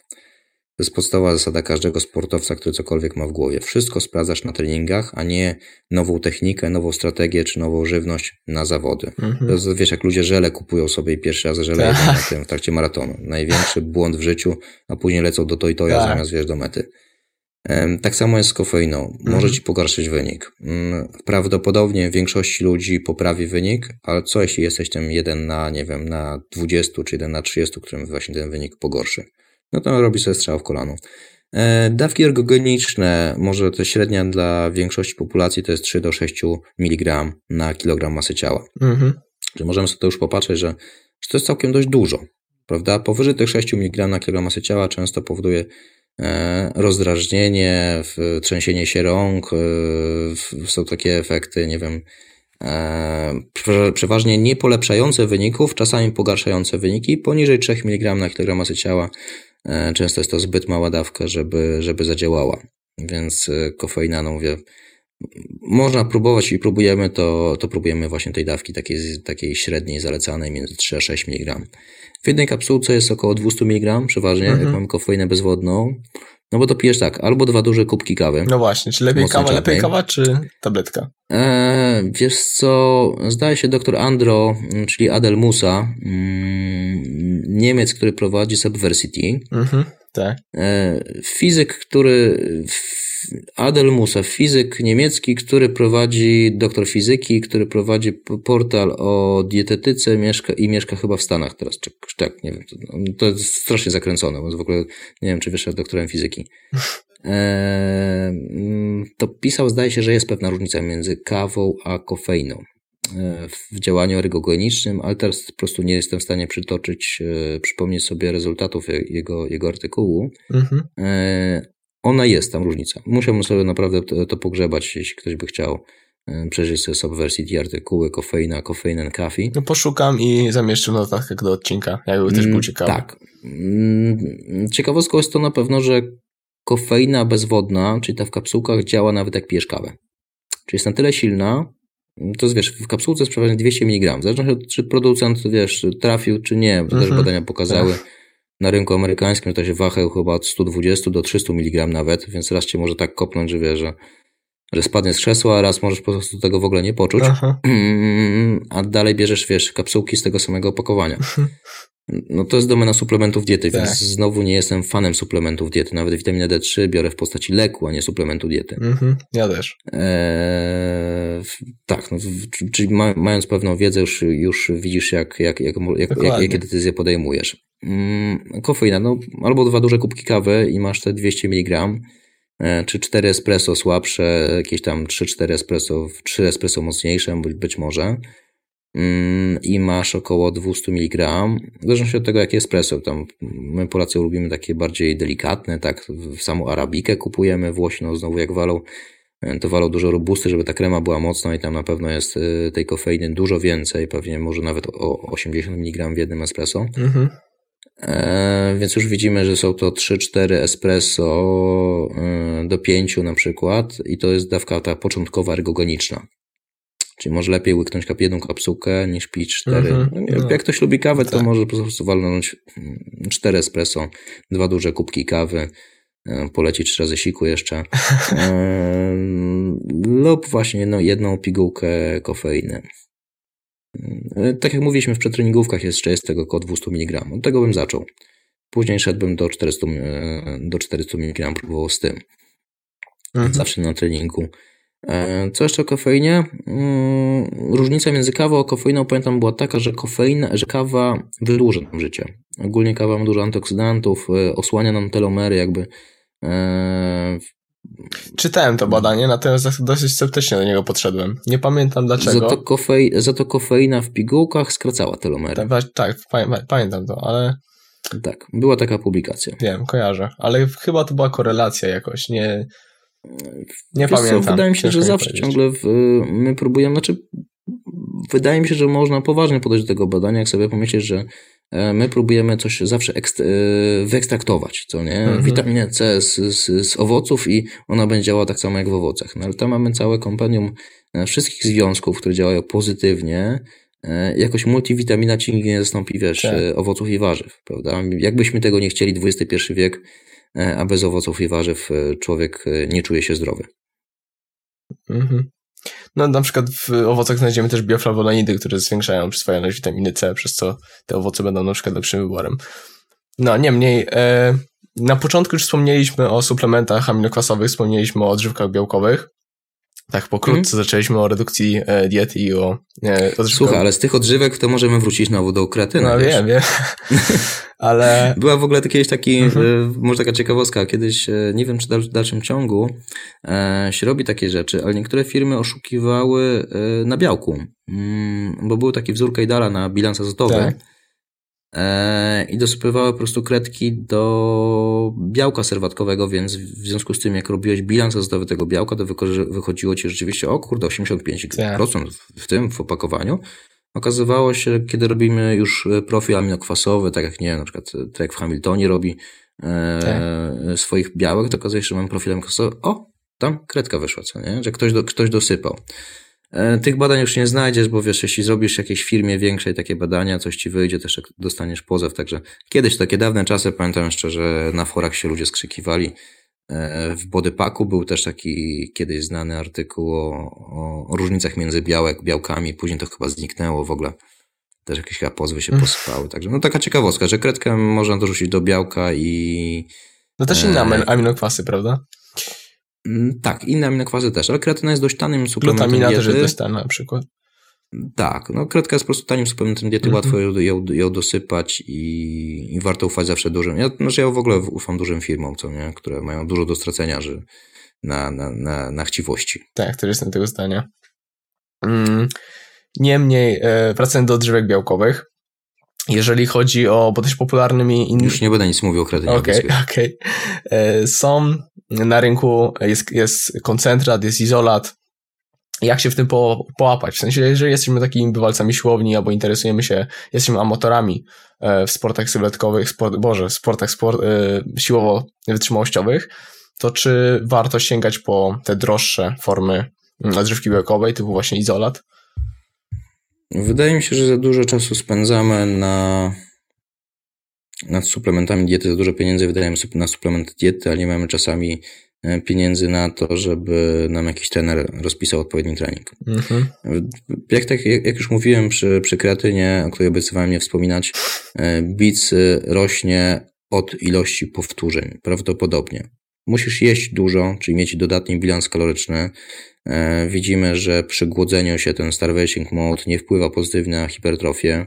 To jest podstawowa zasada każdego sportowca, który cokolwiek ma w głowie. Wszystko sprawdzasz na treningach, a nie nową technikę, nową strategię czy nową żywność na zawody. Mhm. To jest, wiesz, jak ludzie żele kupują sobie i pierwszy raz żele tak. w trakcie maratonu. Największy błąd w życiu, a później lecą do to i toja tak. zamiast wiesz do mety. Tak samo jest z kofeiną. Może mhm. ci pogarszyć wynik. Mm, prawdopodobnie większości ludzi poprawi wynik, ale co jeśli jesteś tym jeden na, nie wiem, na 20 czy jeden na 30, którym właśnie ten wynik pogorszy no to robi sobie strzał w kolano. E, dawki ergogeniczne, może to średnia dla większości populacji to jest 3 do 6 mg na kilogram masy ciała. Mhm. Czyli możemy sobie to już popatrzeć, że, że to jest całkiem dość dużo, prawda? Powyżej tych 6 mg na kilogram masy ciała często powoduje e, rozdrażnienie, trzęsienie się rąk, e, są takie efekty, nie wiem, przeważnie nie polepszające wyników, czasami pogarszające wyniki, poniżej 3 mg na kilogram masy ciała często jest to zbyt mała dawka, żeby, żeby zadziałała. Więc e, kofeina, no mówię, można próbować i próbujemy, to, to próbujemy właśnie tej dawki takiej, takiej średniej, zalecanej między 3 a 6 mg. W jednej kapsułce jest około 200 mg, przeważnie, mhm. jak mam kofeinę bezwodną. No bo to pijesz tak, albo dwa duże kubki kawy. No właśnie, czy lepiej kawa, czarnej. lepiej kawa, czy tabletka? Eee, wiesz co, zdaje się doktor Andro, mm, czyli Adel Musa, mm, Niemiec, który prowadzi Subversity. Mhm, tak. Eee, fizyk, który Adel Musa, fizyk niemiecki, który prowadzi, doktor fizyki, który prowadzi portal o dietetyce mieszka, i mieszka chyba w Stanach teraz, czy, tak, nie wiem, to, jest strasznie zakręcone, bo w ogóle nie wiem, czy wyszedł doktorem fizyki. E, to pisał, zdaje się, że jest pewna różnica między kawą a kofeiną e, w działaniu ergogenicznym, ale teraz po prostu nie jestem w stanie przytoczyć, e, przypomnieć sobie rezultatów jego, jego artykułu. Mhm. Ona jest tam różnica. Musiałbym sobie naprawdę to, to pogrzebać, jeśli ktoś by chciał przejrzeć sobie subversity artykuły kofeina, kofein and coffee. No poszukam i zamieszczę notatkach do odcinka, jakby też był mm, ciekawy. Tak. Mm, ciekawostką jest to na pewno, że kofeina bezwodna, czyli ta w kapsułkach, działa nawet jak pijesz kawę. Czyli jest na tyle silna, to jest, wiesz, w kapsułce jest przeważnie 200 mg. Zależy czy producent, wiesz, trafił, czy nie, bo też mhm. badania pokazały. Ech. Na rynku amerykańskim to się wahał chyba od 120 do 300 mg nawet, więc raz cię może tak kopnąć, że wiesz, że, że spadnie z krzesła, a raz możesz po prostu tego w ogóle nie poczuć. Aha. A dalej bierzesz, wiesz, kapsułki z tego samego opakowania. No to jest domena suplementów diety, tak. więc znowu nie jestem fanem suplementów diety. Nawet witaminę D3 biorę w postaci leku, a nie suplementu diety. Mhm, ja też. Eee, tak, no, czyli ma, mając pewną wiedzę już, już widzisz jak, jak, jak, jak, jak jakie decyzje podejmujesz. Mm, kofeina, no albo dwa duże kubki kawy i masz te 200 mg, e, czy 4 espresso słabsze, jakieś tam 3-4 espresso, 3 espresso mocniejsze być może Mm, i masz około 200 mg, w zależności od tego, jakie espresso. Tam my Polacy lubimy takie bardziej delikatne, tak, samą arabikę kupujemy, Włosi no znowu jak walą, e, to walą dużo robusty, żeby ta krema była mocna i tam na pewno jest e, tej kofeiny dużo więcej, pewnie może nawet o 80 mg w jednym espresso. Mhm. E, więc już widzimy, że są to 3-4 espresso e, do 5 na przykład i to jest dawka ta początkowa ergogeniczna. Czyli może lepiej łyknąć jedną kapsułkę niż pić cztery. Mm -hmm. no. Jak ktoś lubi kawę, to tak. może po prostu walnąć mm, cztery espresso, dwa duże kubki kawy, e, polecić trzy razy siku jeszcze. Lub właśnie jedną, jedną pigułkę kofeiny. E, tak jak mówiliśmy w przetreningówkach jeszcze jest tego około 200 mg. Od tego bym zaczął. Później szedłbym do 400, do 400 mg, próbował z tym. Mhm. Zawsze na treningu E, co jeszcze o kofeinie? Mm, różnica między kawą a kofeiną, pamiętam, była taka, że kofeina, że kawa wydłuża nam życie. Ogólnie kawa ma dużo antyoksydantów, e, osłania nam telomery, jakby. Czytałem to badanie, natomiast dosyć sceptycznie do niego podszedłem. Nie pamiętam dlaczego. Za to, kofei, za to kofeina w pigułkach skracała telomery. Tak, tak pamiętam to, ale. Tak, była taka publikacja. Wiem, kojarzę, ale chyba to była korelacja jakoś, nie, nie Wiesz pamiętam. Co, wydaje mi się, że zawsze ciągle w, my próbujemy, znaczy wydaje mi się, że można poważnie podejść do tego badania, jak sobie pomyśleć, że my próbujemy coś zawsze e, wyekstraktować, co nie? Mhm. Witaminę C z, z, z, owoców i ona będzie działała tak samo jak w owocach. No ale tam mamy całe kompendium e, wszystkich związków, które działają pozytywnie, jakoś multivitamina ci nigdy nie zastąpi, wiesz, tak. owoców i warzyw, prawda? Jakbyśmy tego nie chcieli, XXI wiek, E, a bez owoców i warzyw e, człowiek e, nie czuje się zdrowy. Mhm. No na przykład w owocach znajdziemy też bioflawononidy, które zwiększają przyswajalność witaminy C, przez co te owoce będą na przykład lepszym wyborem. No niemniej, e, na początku już wspomnieliśmy o suplementach aminokwasowych, wspomnieliśmy o odżywkach białkowych. Tak, pokrótce mm. zaczęliśmy o redukcji e, diety i o e, odżywkach. Słuchaj, ale z tych odżywek to możemy wrócić znowu do kretyny. No wiesz? wiem, wiem. ale... Była w ogóle kiedyś taki, mm -hmm. może taka ciekawostka, kiedyś, e, nie wiem czy w dalszym ciągu e, się robi takie rzeczy, ale niektóre firmy oszukiwały e, na białku, mm, bo był taki wzór Kajdala na bilans azotowy. Tak E, i dosypywały po prostu kredki do białka serwatkowego, więc w związku z tym, jak robiłeś bilans azotowy tego białka, to wychodziło ci rzeczywiście, o kurde, 85% tak. w tym, w opakowaniu. Okazywało się, kiedy robimy już profil aminokwasowy, tak jak nie wiem, na przykład tak jak w Hamiltonie robi e, tak. swoich białek, to okazuje się, że mam profil aminokwasowy, o, tam kredka wyszła, co nie? Że ktoś, do, ktoś dosypał. E, tych badań już nie znajdziesz, bo wiesz, jeśli zrobisz jakiejś firmie większej takie badania, coś ci wyjdzie, też dostaniesz pozew. Także kiedyś, takie dawne czasy, pamiętam jeszcze, że na forach się ludzie skrzykiwali. E, w Bodypaku był też taki kiedyś znany artykuł o, o, różnicach między białek, białkami, później to chyba zniknęło w ogóle. Też jakieś chyba pozwy się posypały. Także no taka ciekawostka, że kredkę można dorzucić do białka i... No też inne e... aminokwasy, prawda? Mm, tak, inne aminokwazy też, ale kreatyna jest dość tanim suplementem Glutamina diety. też jest dość tana na przykład. Tak, no kredka jest po prostu tanim suplementem diety, mhm. łatwo ją, ją, ją dosypać i, i, warto ufać zawsze dużym. Ja, znaczy ja w ogóle ufam dużym firmom, co nie, które mają dużo do stracenia że na, na, na, na chciwości. Tak, też jestem tego zdania. Mm, niemniej, e, wracając do odżywek białkowych, jeżeli chodzi o, bo dość popularnymi... In... Już nie będę nic mówił o kredycie. Okej, okay, okej. Okay. Są na rynku, jest, jest koncentrat, jest izolat, jak się w tym po, połapać. W sensie, jeżeli jesteśmy takimi bywalcami siłowni albo interesujemy się, jesteśmy amatorami e, w sportach sylwetkowych, sport, boże, w sportach sport, e, siłowo-wytrzymałościowych, to czy warto sięgać po te droższe formy odżywki białkowej, typu właśnie izolat? Wydaje mi się, że za dużo czasu spędzamy na nad suplementami diety, za dużo pieniędzy wydajemy na suplement diety, ale nie mamy czasami E, pieniędzy na to, żeby nam jakiś trener rozpisał odpowiedni trening. Mhm. Jak, tak, jak, jak już mówiłem przy, przy kreatynie, o której obiecywałem nie wspominać, e, bic rośnie od ilości powtórzeń, prawdopodobnie. Musisz jeść dużo, czyli mieć dodatni bilans kaloryczny. E, widzimy, że przy głodzeniu się ten starvation mode nie wpływa pozytywnie na hipertrofię.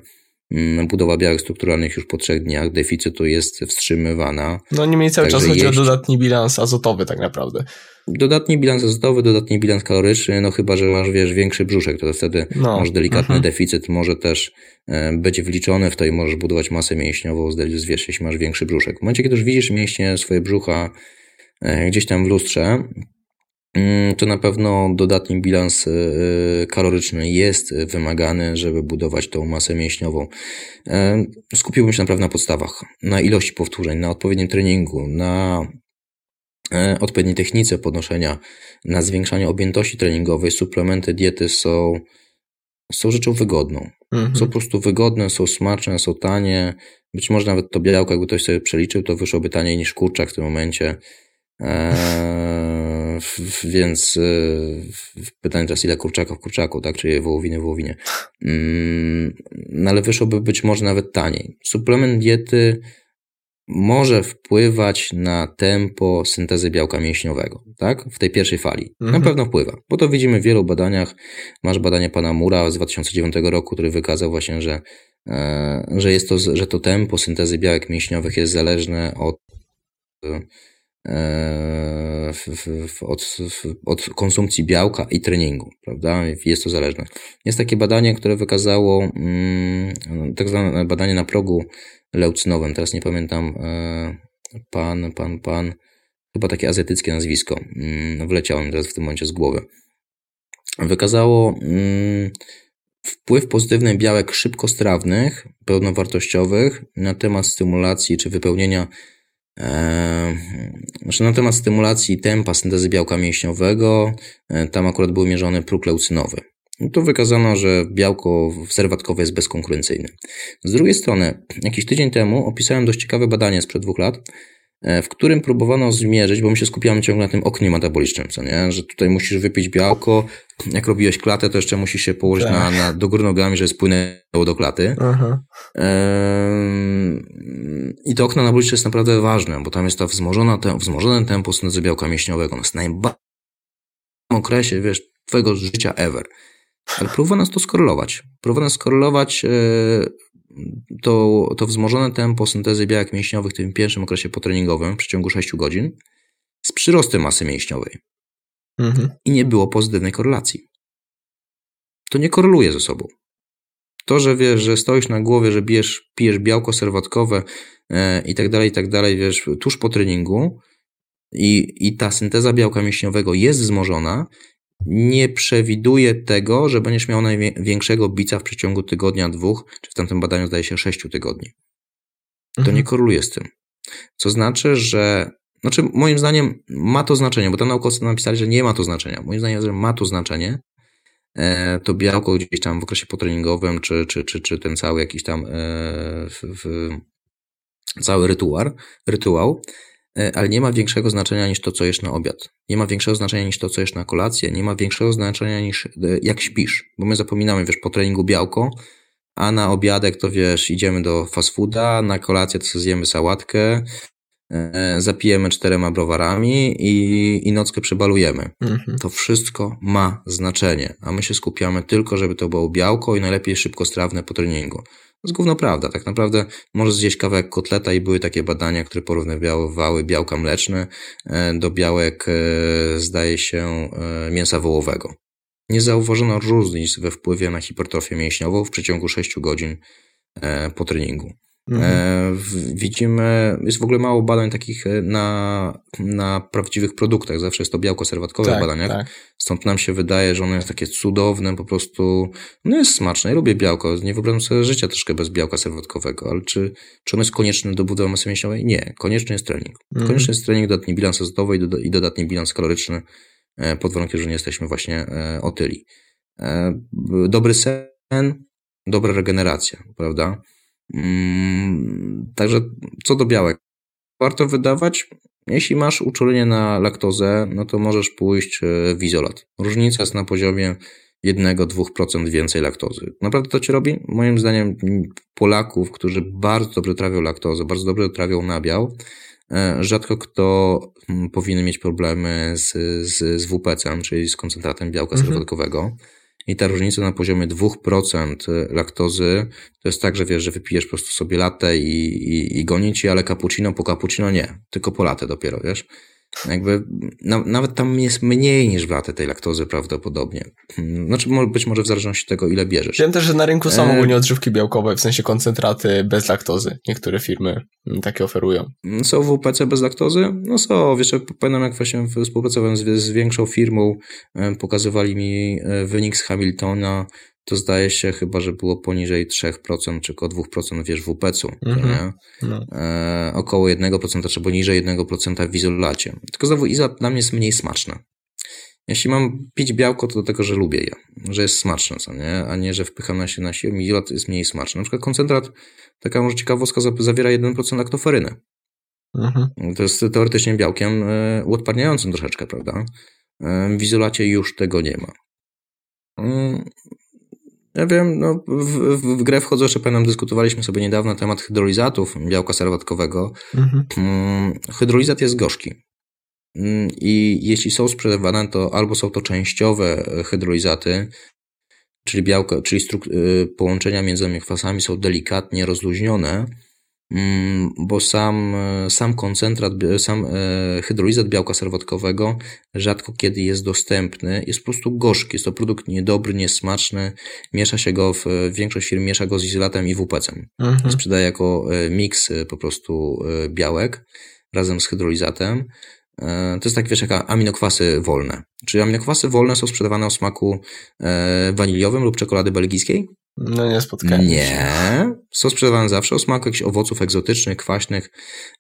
Mm, budowa białek strukturalnych już po trzech dniach deficytu jest wstrzymywana. No nie mieli cały czas chodzi o dodatni bilans azotowy tak naprawdę. Dodatni bilans azotowy, dodatni bilans kaloryczny, no chyba, że masz, wiesz, większy brzuszek, to wtedy no. masz delikatny mhm. deficyt, może też e, być wliczony w to i możesz budować masę mięśniową, wiesz, jeśli masz większy brzuszek. W momencie, kiedy już widzisz mięśnie swoje brzucha e, gdzieś tam w lustrze, to na pewno dodatni bilans y, y, kaloryczny jest wymagany, żeby budować tą masę mięśniową. Skupiłbym się naprawdę na podstawach, na ilości powtórzeń, na odpowiednim treningu, na e, odpowiedniej technice podnoszenia, na zwiększanie objętości treningowej. Suplementy diety są, są rzeczą wygodną. Mhm. Są po prostu wygodne, są smaczne, są tanie. Być może nawet to białko, jakby ktoś sobie przeliczył, to wyszłoby taniej niż kurczak w tym momencie. Eee, więc e, pytanie teraz, ile kurczaka w kurczaku, tak? Czy wołowiny w wołowinie. Mm, no ale wyszłoby być może nawet taniej. Suplement diety może wpływać na tempo syntezy białka mięśniowego, tak? W tej pierwszej fali. Mhm. Na pewno wpływa, bo to widzimy w wielu badaniach. Masz badanie pana Mura z 2009 roku, który wykazał właśnie, że, e, że jest to, że to tempo syntezy białek mięśniowych jest zależne od E, od, od konsumpcji białka i treningu, prawda? Jest to zależne. Jest takie badanie, które wykazało, mm, tak zwane badanie na progu leucynowym, teraz nie pamiętam, e, pan, pan, pan, chyba takie azjatyckie nazwisko, mm, wleciałem teraz w tym momencie z głowy. Wykazało mm, wpływ pozytywny białek szybkostrawnych, pełnowartościowych na temat stymulacji czy wypełnienia Znaczy na temat stymulacji tempa syntezy białka mięśniowego, e, tam akurat był mierzony próg leucynowy. Tu wykazano, że białko serwatkowe jest bezkonkurencyjne. Z drugiej strony, jakiś tydzień temu opisałem dość ciekawe badanie sprzed dwóch lat, w którym próbowano zmierzyć, bo my się skupiamy ciągle na tym oknie metabolicznym, co nie? Że tutaj musisz wypić białko, jak robiłeś klatę, to jeszcze musisz się położyć tak. na, na, do góry nogami, żeby spłynęło do klaty. I to okno anaboliczne jest naprawdę ważne, bo tam jest to wzmożone, wzmożone tempo syntezy białka mięśniowego. Ono jest najbardziej okresie, wiesz, twojego życia ever. Ale próbowano to skorelować. Próbowano skorelować yy, to, to wzmożone tempo syntezy białek mięśniowych w tym pierwszym okresie potreningowym w przeciągu 6 godzin z przyrostem masy mięśniowej. Mhm. I nie było pozytywnej korelacji. To nie koreluje ze sobą. To, że wiesz, że stoisz na głowie, że bierz, pijesz białko serwatkowe e, i tak dalej, i tak dalej, wiesz, tuż po treningu i, i ta synteza białka mięśniowego jest wzmożona, nie przewiduje tego, że będziesz miał największego bica w przeciągu tygodnia, dwóch, czy w tamtym badaniu zdaje się sześciu tygodni. To mhm. nie koreluje z tym. Co znaczy, że znaczy, moim zdaniem ma to znaczenie, bo tam naukowcy napisali, że nie ma to znaczenia. Moim zdaniem, że ma to znaczenie. E, to białko gdzieś tam w okresie potreningowym, czy, czy, czy, czy ten cały jakiś tam e, w, w, cały rytuał, rytuał ale nie ma większego znaczenia niż to, co jesz na obiad. Nie ma większego znaczenia niż to, co jesz na kolację. Nie ma większego znaczenia niż e, jak śpisz. Bo my zapominamy, wiesz, po treningu białko, a na obiadek to wiesz, idziemy do fast fooda, na kolację to zjemy sałatkę, e, zapijemy czterema browarami i, i nockę przebalujemy. Mhm. To wszystko ma znaczenie, a my się skupiamy tylko, żeby to było białko i najlepiej szybkostrawne po treningu. To jest gówno prawda. Tak naprawdę możesz zjeść kawałek kotleta i były takie badania, które porównywały białka mleczne e, do białek, e, zdaje się, mięsa wołowego. Nie zauważono różnic we wpływie na hipertrofię mięśniową w przeciągu 6 godzin po treningu. Mhm. E, widzimy, jest w ogóle mało badań takich e, na, na prawdziwych produktach. Zawsze jest to białko serwatkowe tak, w badaniach. Tak. Stąd nam się wydaje, że ono jest takie cudowne, po prostu, no jest smaczne. Ja lubię białko. Nie wyobrażam sobie życia troszkę bez białka serwatkowego, ale czy, czy ono jest konieczne do budowy masy mięśniowej? Nie. Konieczny jest trening. Mhm. Konieczny jest trening, dodatni bilans azotowy i, dodatni bilans kaloryczny e, pod warunkiem, że nie jesteśmy właśnie otyli. Dobry sen, dobra regeneracja, prawda? Mm, także co do białek, warto wydawać. Jeśli masz uczulenie na laktozę, no to możesz pójść e, w izolat. Różnica jest na poziomie 1-2% więcej laktozy. Naprawdę to ci robi? Moim zdaniem Polaków, którzy bardzo dobrze trawią laktozę, bardzo dobrze trawią nabiał, e, rzadko kto mm, powinien mieć problemy z, z, z WPC, czyli z koncentratem białka mhm. serwatkowego. I ta różnica na poziomie 2% laktozy to jest tak, że wiesz, że wypijesz po prostu sobie latę i, i, i goni ci, ale cappuccino po cappuccino nie, tylko po latę dopiero, wiesz. Jakby na, nawet tam jest mniej niż w latę tej laktozy prawdopodobnie. Znaczy być może w zależności od tego, ile bierzesz. Wiem też, że na rynku są e, ogólnie odżywki białkowe, w sensie koncentraty bez laktozy. Niektóre firmy takie oferują. Są WPC bez laktozy? No są. Wiesz, pamiętam jak właśnie współpracowałem z, z większą firmą, e, pokazywali mi e, wynik z Hamiltona, to zdaje się chyba, że było poniżej 3% czy około 2% wiesz w WPC-u, mm-hmm. no. e, około 1% czy poniżej 1% w izolacie. Tylko znowu izolat dla mnie jest mniej smaczny. Jeśli mam pić białko, to dlatego, że lubię je, że jest smaczne, co nie? a nie, że wpycham na się na siłę. Izolat jest mniej smaczny. Na przykład koncentrat, taka może ciekawostka, zawiera 1% laktoferyny. Mhm. To jest teoretycznie białkiem e, uodparniającym troszeczkę, prawda? E, w izolacie już tego nie ma. Ja wiem, no, w, w grę wchodzę, że pamiętam, dyskutowaliśmy sobie niedawno na temat hydrolizatów białka serwatkowego. Mhm. Mm, hydrolizat jest gorzki. Mm, I jeśli są sprzedawane, to albo są to częściowe hydrolizaty, czyli białka, czyli y, połączenia między kwasami są delikatnie rozluźnione, bo sam, sam koncentrat, sam e, hydrolizat białka serwatkowego rzadko kiedy jest dostępny. Jest po prostu gorzki, jest to produkt niedobry, niesmaczny. Miesza się go, w, większość firm miesza go z izolatem i WPC-em. Mhm. Sprzedaje jako e, miks e, po prostu białek razem z hydrolizatem. To jest tak, wiesz, jak aminokwasy wolne. Czyli aminokwasy wolne są sprzedawane o smaku waniliowym lub czekolady belgijskiej. No nie spotkałem Nie. Się. Są sprzedawane zawsze o smaku jakichś owoców egzotycznych, kwaśnych,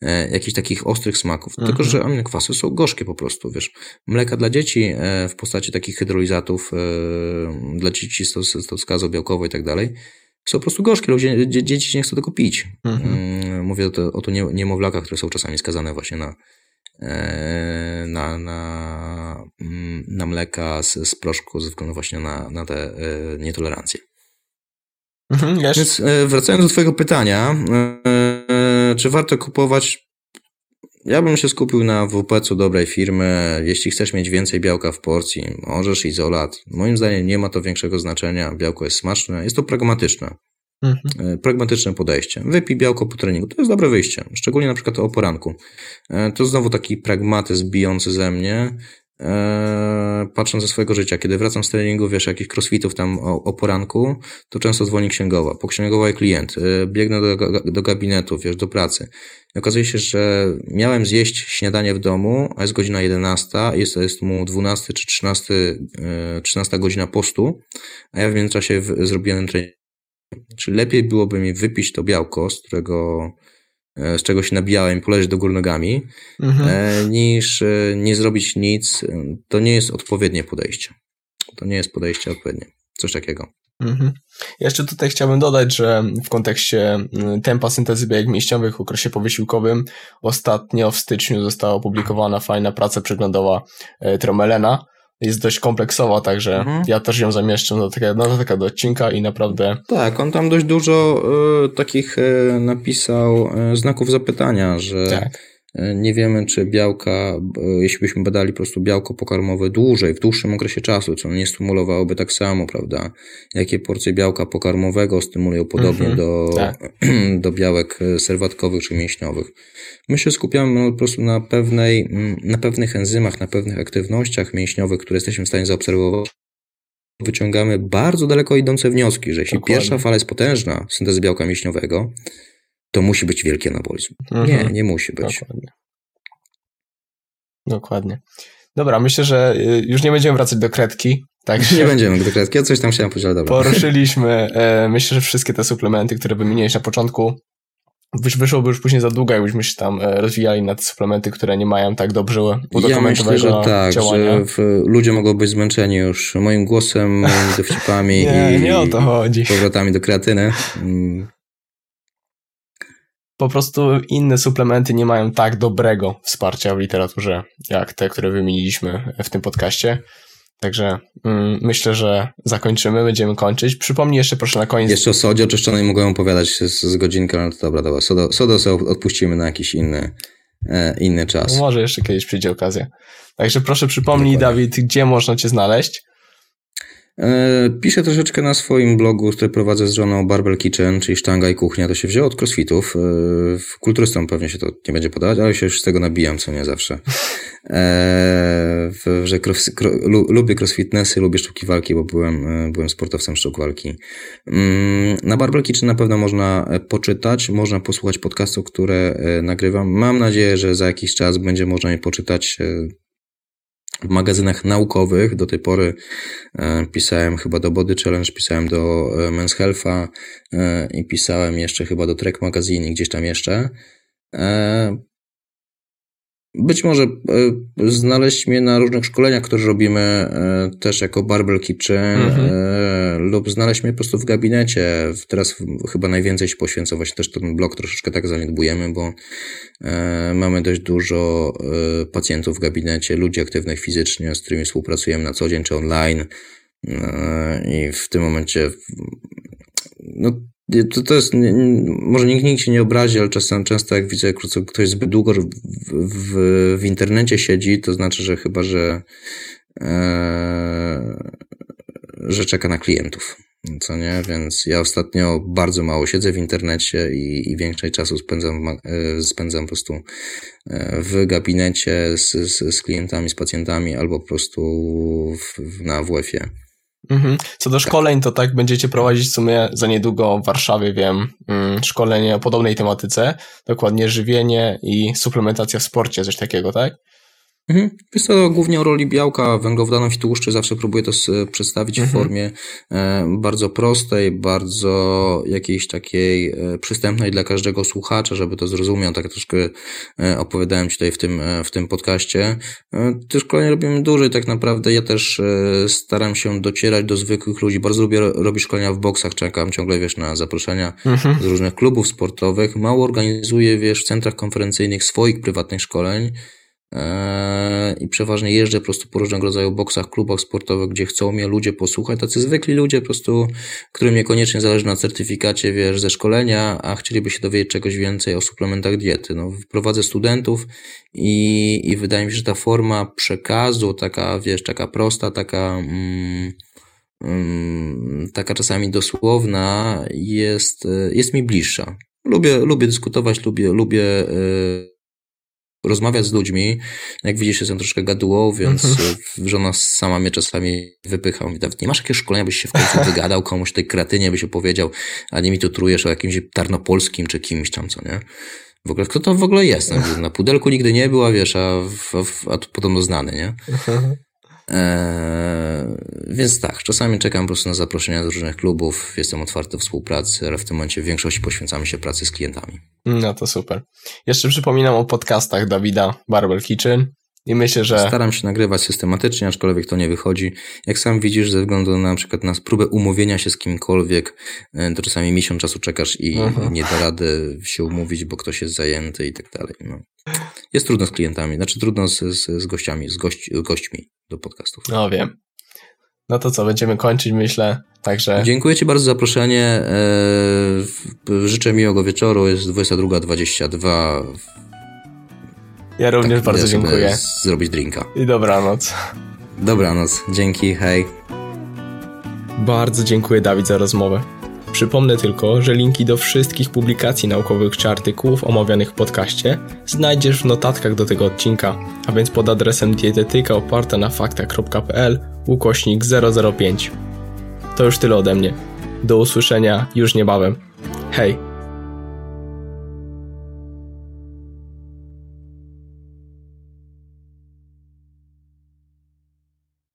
e, jakichś takich ostrych smaków. Mhm. Tylko, że aminokwasy są gorzkie po prostu, wiesz. Mleka dla dzieci e, w postaci takich hydrolizatów e, dla dzieci z, z, z skazą białkową i tak dalej są po prostu gorzkie. Ludzie, dzie, dzieci nie chcą tego pić. Mhm. Mm, mówię o to, o to nie, niemowlakach, które są czasami skazane właśnie na e, na, na, mm, na mleka z, z proszku ze względu właśnie na, na te e, nietolerancje. Mhm, Więc e, wracając do Twojego pytania, e, czy warto kupować? Ja bym się skupił na WPC-u dobrej firmy. Jeśli chcesz mieć więcej białka w porcji, możesz izolat. Moim zdaniem nie ma to większego znaczenia. Białko jest smaczne, jest to pragmatyczne. Mhm. E, pragmatyczne podejście. Wypij białko po treningu. To jest dobre wyjście. Szczególnie na przykład o poranku. To znowu taki pragmatyzm bijący ze mnie. Eee, patrząc ze swojego życia, kiedy wracam z treningu, wiesz, jakichś crossfitów tam o, o poranku, to często dzwoni księgowa. Po księgowej klient, e, biegnę do, do gabinetu, wiesz, do pracy. I okazuje się, że miałem zjeść śniadanie w domu, a jest godzina 11, jest, jest mu 12 czy 13, 13 e, godzina postu, a ja w międzyczasie w, zrobiłem trening. Czyli lepiej byłoby mi wypić to białko, z którego z czego się nabijałem poleżeć do góry nogami, mhm. E, niż e, nie zrobić nic. To nie jest odpowiednie podejście. To nie jest podejście odpowiednie. Coś takiego. Mhm. Jeszcze tutaj chciałbym dodać, że w kontekście tempa syntezy białek mięśniowych w okresie powysiłkowym ostatnio w styczniu została opublikowana fajna praca przeglądowa Tromelena, jest dość kompleksowa, także mhm. ja też ją zamieszczę do takiego, do takiego odcinka i naprawdę... Tak, on tam dość dużo y, takich y, napisał y, znaków zapytania, że, tak. E, nie wiemy, czy białka, jeśli byśmy badali po prostu białko pokarmowe dłużej, w dłuższym okresie czasu, co nie stymulowałoby tak samo, prawda? Jakie porcje białka pokarmowego stymulują podobnie mm -hmm, do, tak. do białek serwatkowych czy mięśniowych. My się skupiamy po prostu na pewnej, na pewnych enzymach, na pewnych aktywnościach mięśniowych, które jesteśmy w stanie zaobserwować wyciągamy bardzo daleko idące wnioski, że jeśli Dokładnie. pierwsza fala jest potężna syntezy białka mięśniowego, to musi być wielki anabolizm. Mhm. Nie, nie musi być. Dokładnie. Dokładnie. Dobra, myślę, że y, już nie będziemy wracać do kredki. Tak, nie będziemy do kredki. Ja coś tam chciałem powiedzieć, dobra. Poruszyliśmy, e, myślę, że wszystkie te suplementy, które wymieniłeś na początku, wyszłoby już później za długo, jakbyśmy się tam e, rozwijali na te suplementy, które nie mają tak dobrze udokumentowanego ja myślę, że tak, działania. Że w, ludzie mogą być zmęczeni już moim głosem, moimi dowcipami nie, i, nie o to chodzi. powrotami do kreatyny. Po prostu inne suplementy nie mają tak dobrego wsparcia w literaturze, jak te, które wymieniliśmy w tym podcaście. Także mm, myślę, że zakończymy, będziemy kończyć. Przypomnij jeszcze proszę na koniec. Jeszcze o sodzie oczyszczonej mogę opowiadać z, z godzinkę, ale to dobra, dobra. Sodo, sodo sobie odpuścimy na jakiś inny, e, inny czas. Może jeszcze kiedyś przyjdzie okazja. Także proszę przypomnij, Dokładnie. Dawid, gdzie można Cię znaleźć? E, piszę troszeczkę na swoim blogu, który prowadzę z żoną Barbell Kitchen, czyli sztanga i kuchnia. To się wzięło od crossfitów. E, kulturystom pewnie się to nie będzie podawać, ale się już z tego nabijam, co nie zawsze. E, że cross, cro, lubię crossfitnessy, lubię sztuki walki, bo byłem, byłem sportowcem sztuk walki. Mm, na Barbell Kitchen na pewno można poczytać, można posłuchać podcastów, które nagrywam. Mam nadzieję, że za jakiś czas będzie można je poczytać w magazynach naukowych. Do tej pory e, pisałem chyba do Body Challenge, pisałem do e, Men's Health'a e, i pisałem jeszcze chyba do Trek Magazine gdzieś tam jeszcze. Być może e, znaleźć mnie na różnych szkoleniach, które robimy e, też jako Barbell Kitchen mhm. E, lub znaleźć mnie po prostu w gabinecie. Teraz chyba najwięcej się poświęcę właśnie też ten blog troszeczkę tak zaniedbujemy, bo mamy dość dużo pacjentów w gabinecie, ludzi aktywnych fizycznie, z którymi współpracujemy na co dzień czy online i w tym momencie no, to, to jest, może nikt, nikt się nie obrazi, ale czasem, często jak widzę, jak ktoś zbyt długo w, w, w internecie siedzi, to znaczy, że chyba, że, e, że czeka na klientów. Co nie? Więc ja ostatnio bardzo mało siedzę w internecie i, i większość czasu spędzam, e, spędzam po prostu e, w gabinecie z, z, z klientami, z pacjentami albo po prostu w, na WF-ie. Mhm. Co do szkoleń, to tak będziecie prowadzić w sumie za niedługo w Warszawie, wiem, mm, szkolenie o podobnej tematyce, dokładnie żywienie i suplementacja w sporcie, coś takiego, tak? Mhm. Jest to głównie o roli białka, węglowodanów i tłuszczy. Zawsze próbuję to przedstawić mhm. w formie e, bardzo prostej, bardzo jakiejś takiej e, przystępnej dla każdego słuchacza, żeby to zrozumiał. Tak troszkę e, opowiadałem Ci tutaj w tym, w tym podcaście. Te szkolenia robimy dłużej tak naprawdę. Ja też staram się docierać do zwykłych ludzi. Bardzo lubię robić szkolenia w boksach. Czekam ciągle, wiesz, na zaproszenia mhm. z różnych klubów sportowych. Mało organizuję, wiesz, w centrach konferencyjnych swoich prywatnych szkoleń. Eee, i przeważnie jeżdżę po prostu po różnego rodzaju boksach, klubach sportowych, gdzie chcą mnie ludzie posłuchać, tacy zwykli ludzie po prostu, którym niekoniecznie zależy na certyfikacie, wiesz, ze szkolenia, a chcieliby się dowiedzieć czegoś więcej o suplementach diety. No, wprowadzę studentów i, i wydaje mi się, że ta forma przekazu, taka, wiesz, taka prosta, taka, mm, mm, taka czasami dosłowna jest, jest mi bliższa. Lubię, lubię dyskutować, lubię, lubię, yy, rozmawiać z ludźmi. Jak widzisz, jestem troszkę gadułą, więc mhm. żona sama mnie czasami wypycha. Mówi, nie masz jakiegoś szkolenia, byś się w końcu wygadał komuś tej kreatynie, by się powiedział, a nie mi tu trujesz o jakimś tarnopolskim czy kimś tam, co nie? W ogóle, kto to w ogóle jest? Na pudelku nigdy nie był, a wiesz, a, a, a podobno znany, nie? Eee, więc tak, czasami czekam po prostu na zaproszenia z różnych klubów, jestem otwarty do współpracy, ale w tym momencie w większości poświęcamy się pracy z klientami. No to super. Jeszcze przypominam o podcastach Dawida Barbell Kitchen. I myślę, że. Staram się nagrywać systematycznie, aczkolwiek to nie wychodzi. Jak sam widzisz, ze względu na, na przykład na próbę umówienia się z kimkolwiek, e, to czasami miesiąc czasu czekasz i mhm. nie da rady się umówić, bo ktoś jest zajęty i tak dalej. No. Jest trudno z klientami, znaczy trudno z, z, z gościami, z, gość, gośćmi do podcastów. No wiem. No to co, będziemy kończyć, myślę. Także. Dziękuję Ci bardzo za zaproszenie. E, życzę miłego wieczoru. Jest 22.22. Ja również tak, bardzo dziękuję. Zrobić drinka. I dobranoc. Dobranoc. Dzięki, hej. Bardzo dziękuję Dawid za rozmowę. Przypomnę tylko, że linki do wszystkich publikacji naukowych czy artykułów omawianych w podcaście znajdziesz w notatkach do tego odcinka, a więc pod adresem dietetyka oparta na faktach.pl ukośnik 005. To już tyle ode mnie. Do usłyszenia już niebawem. Hej!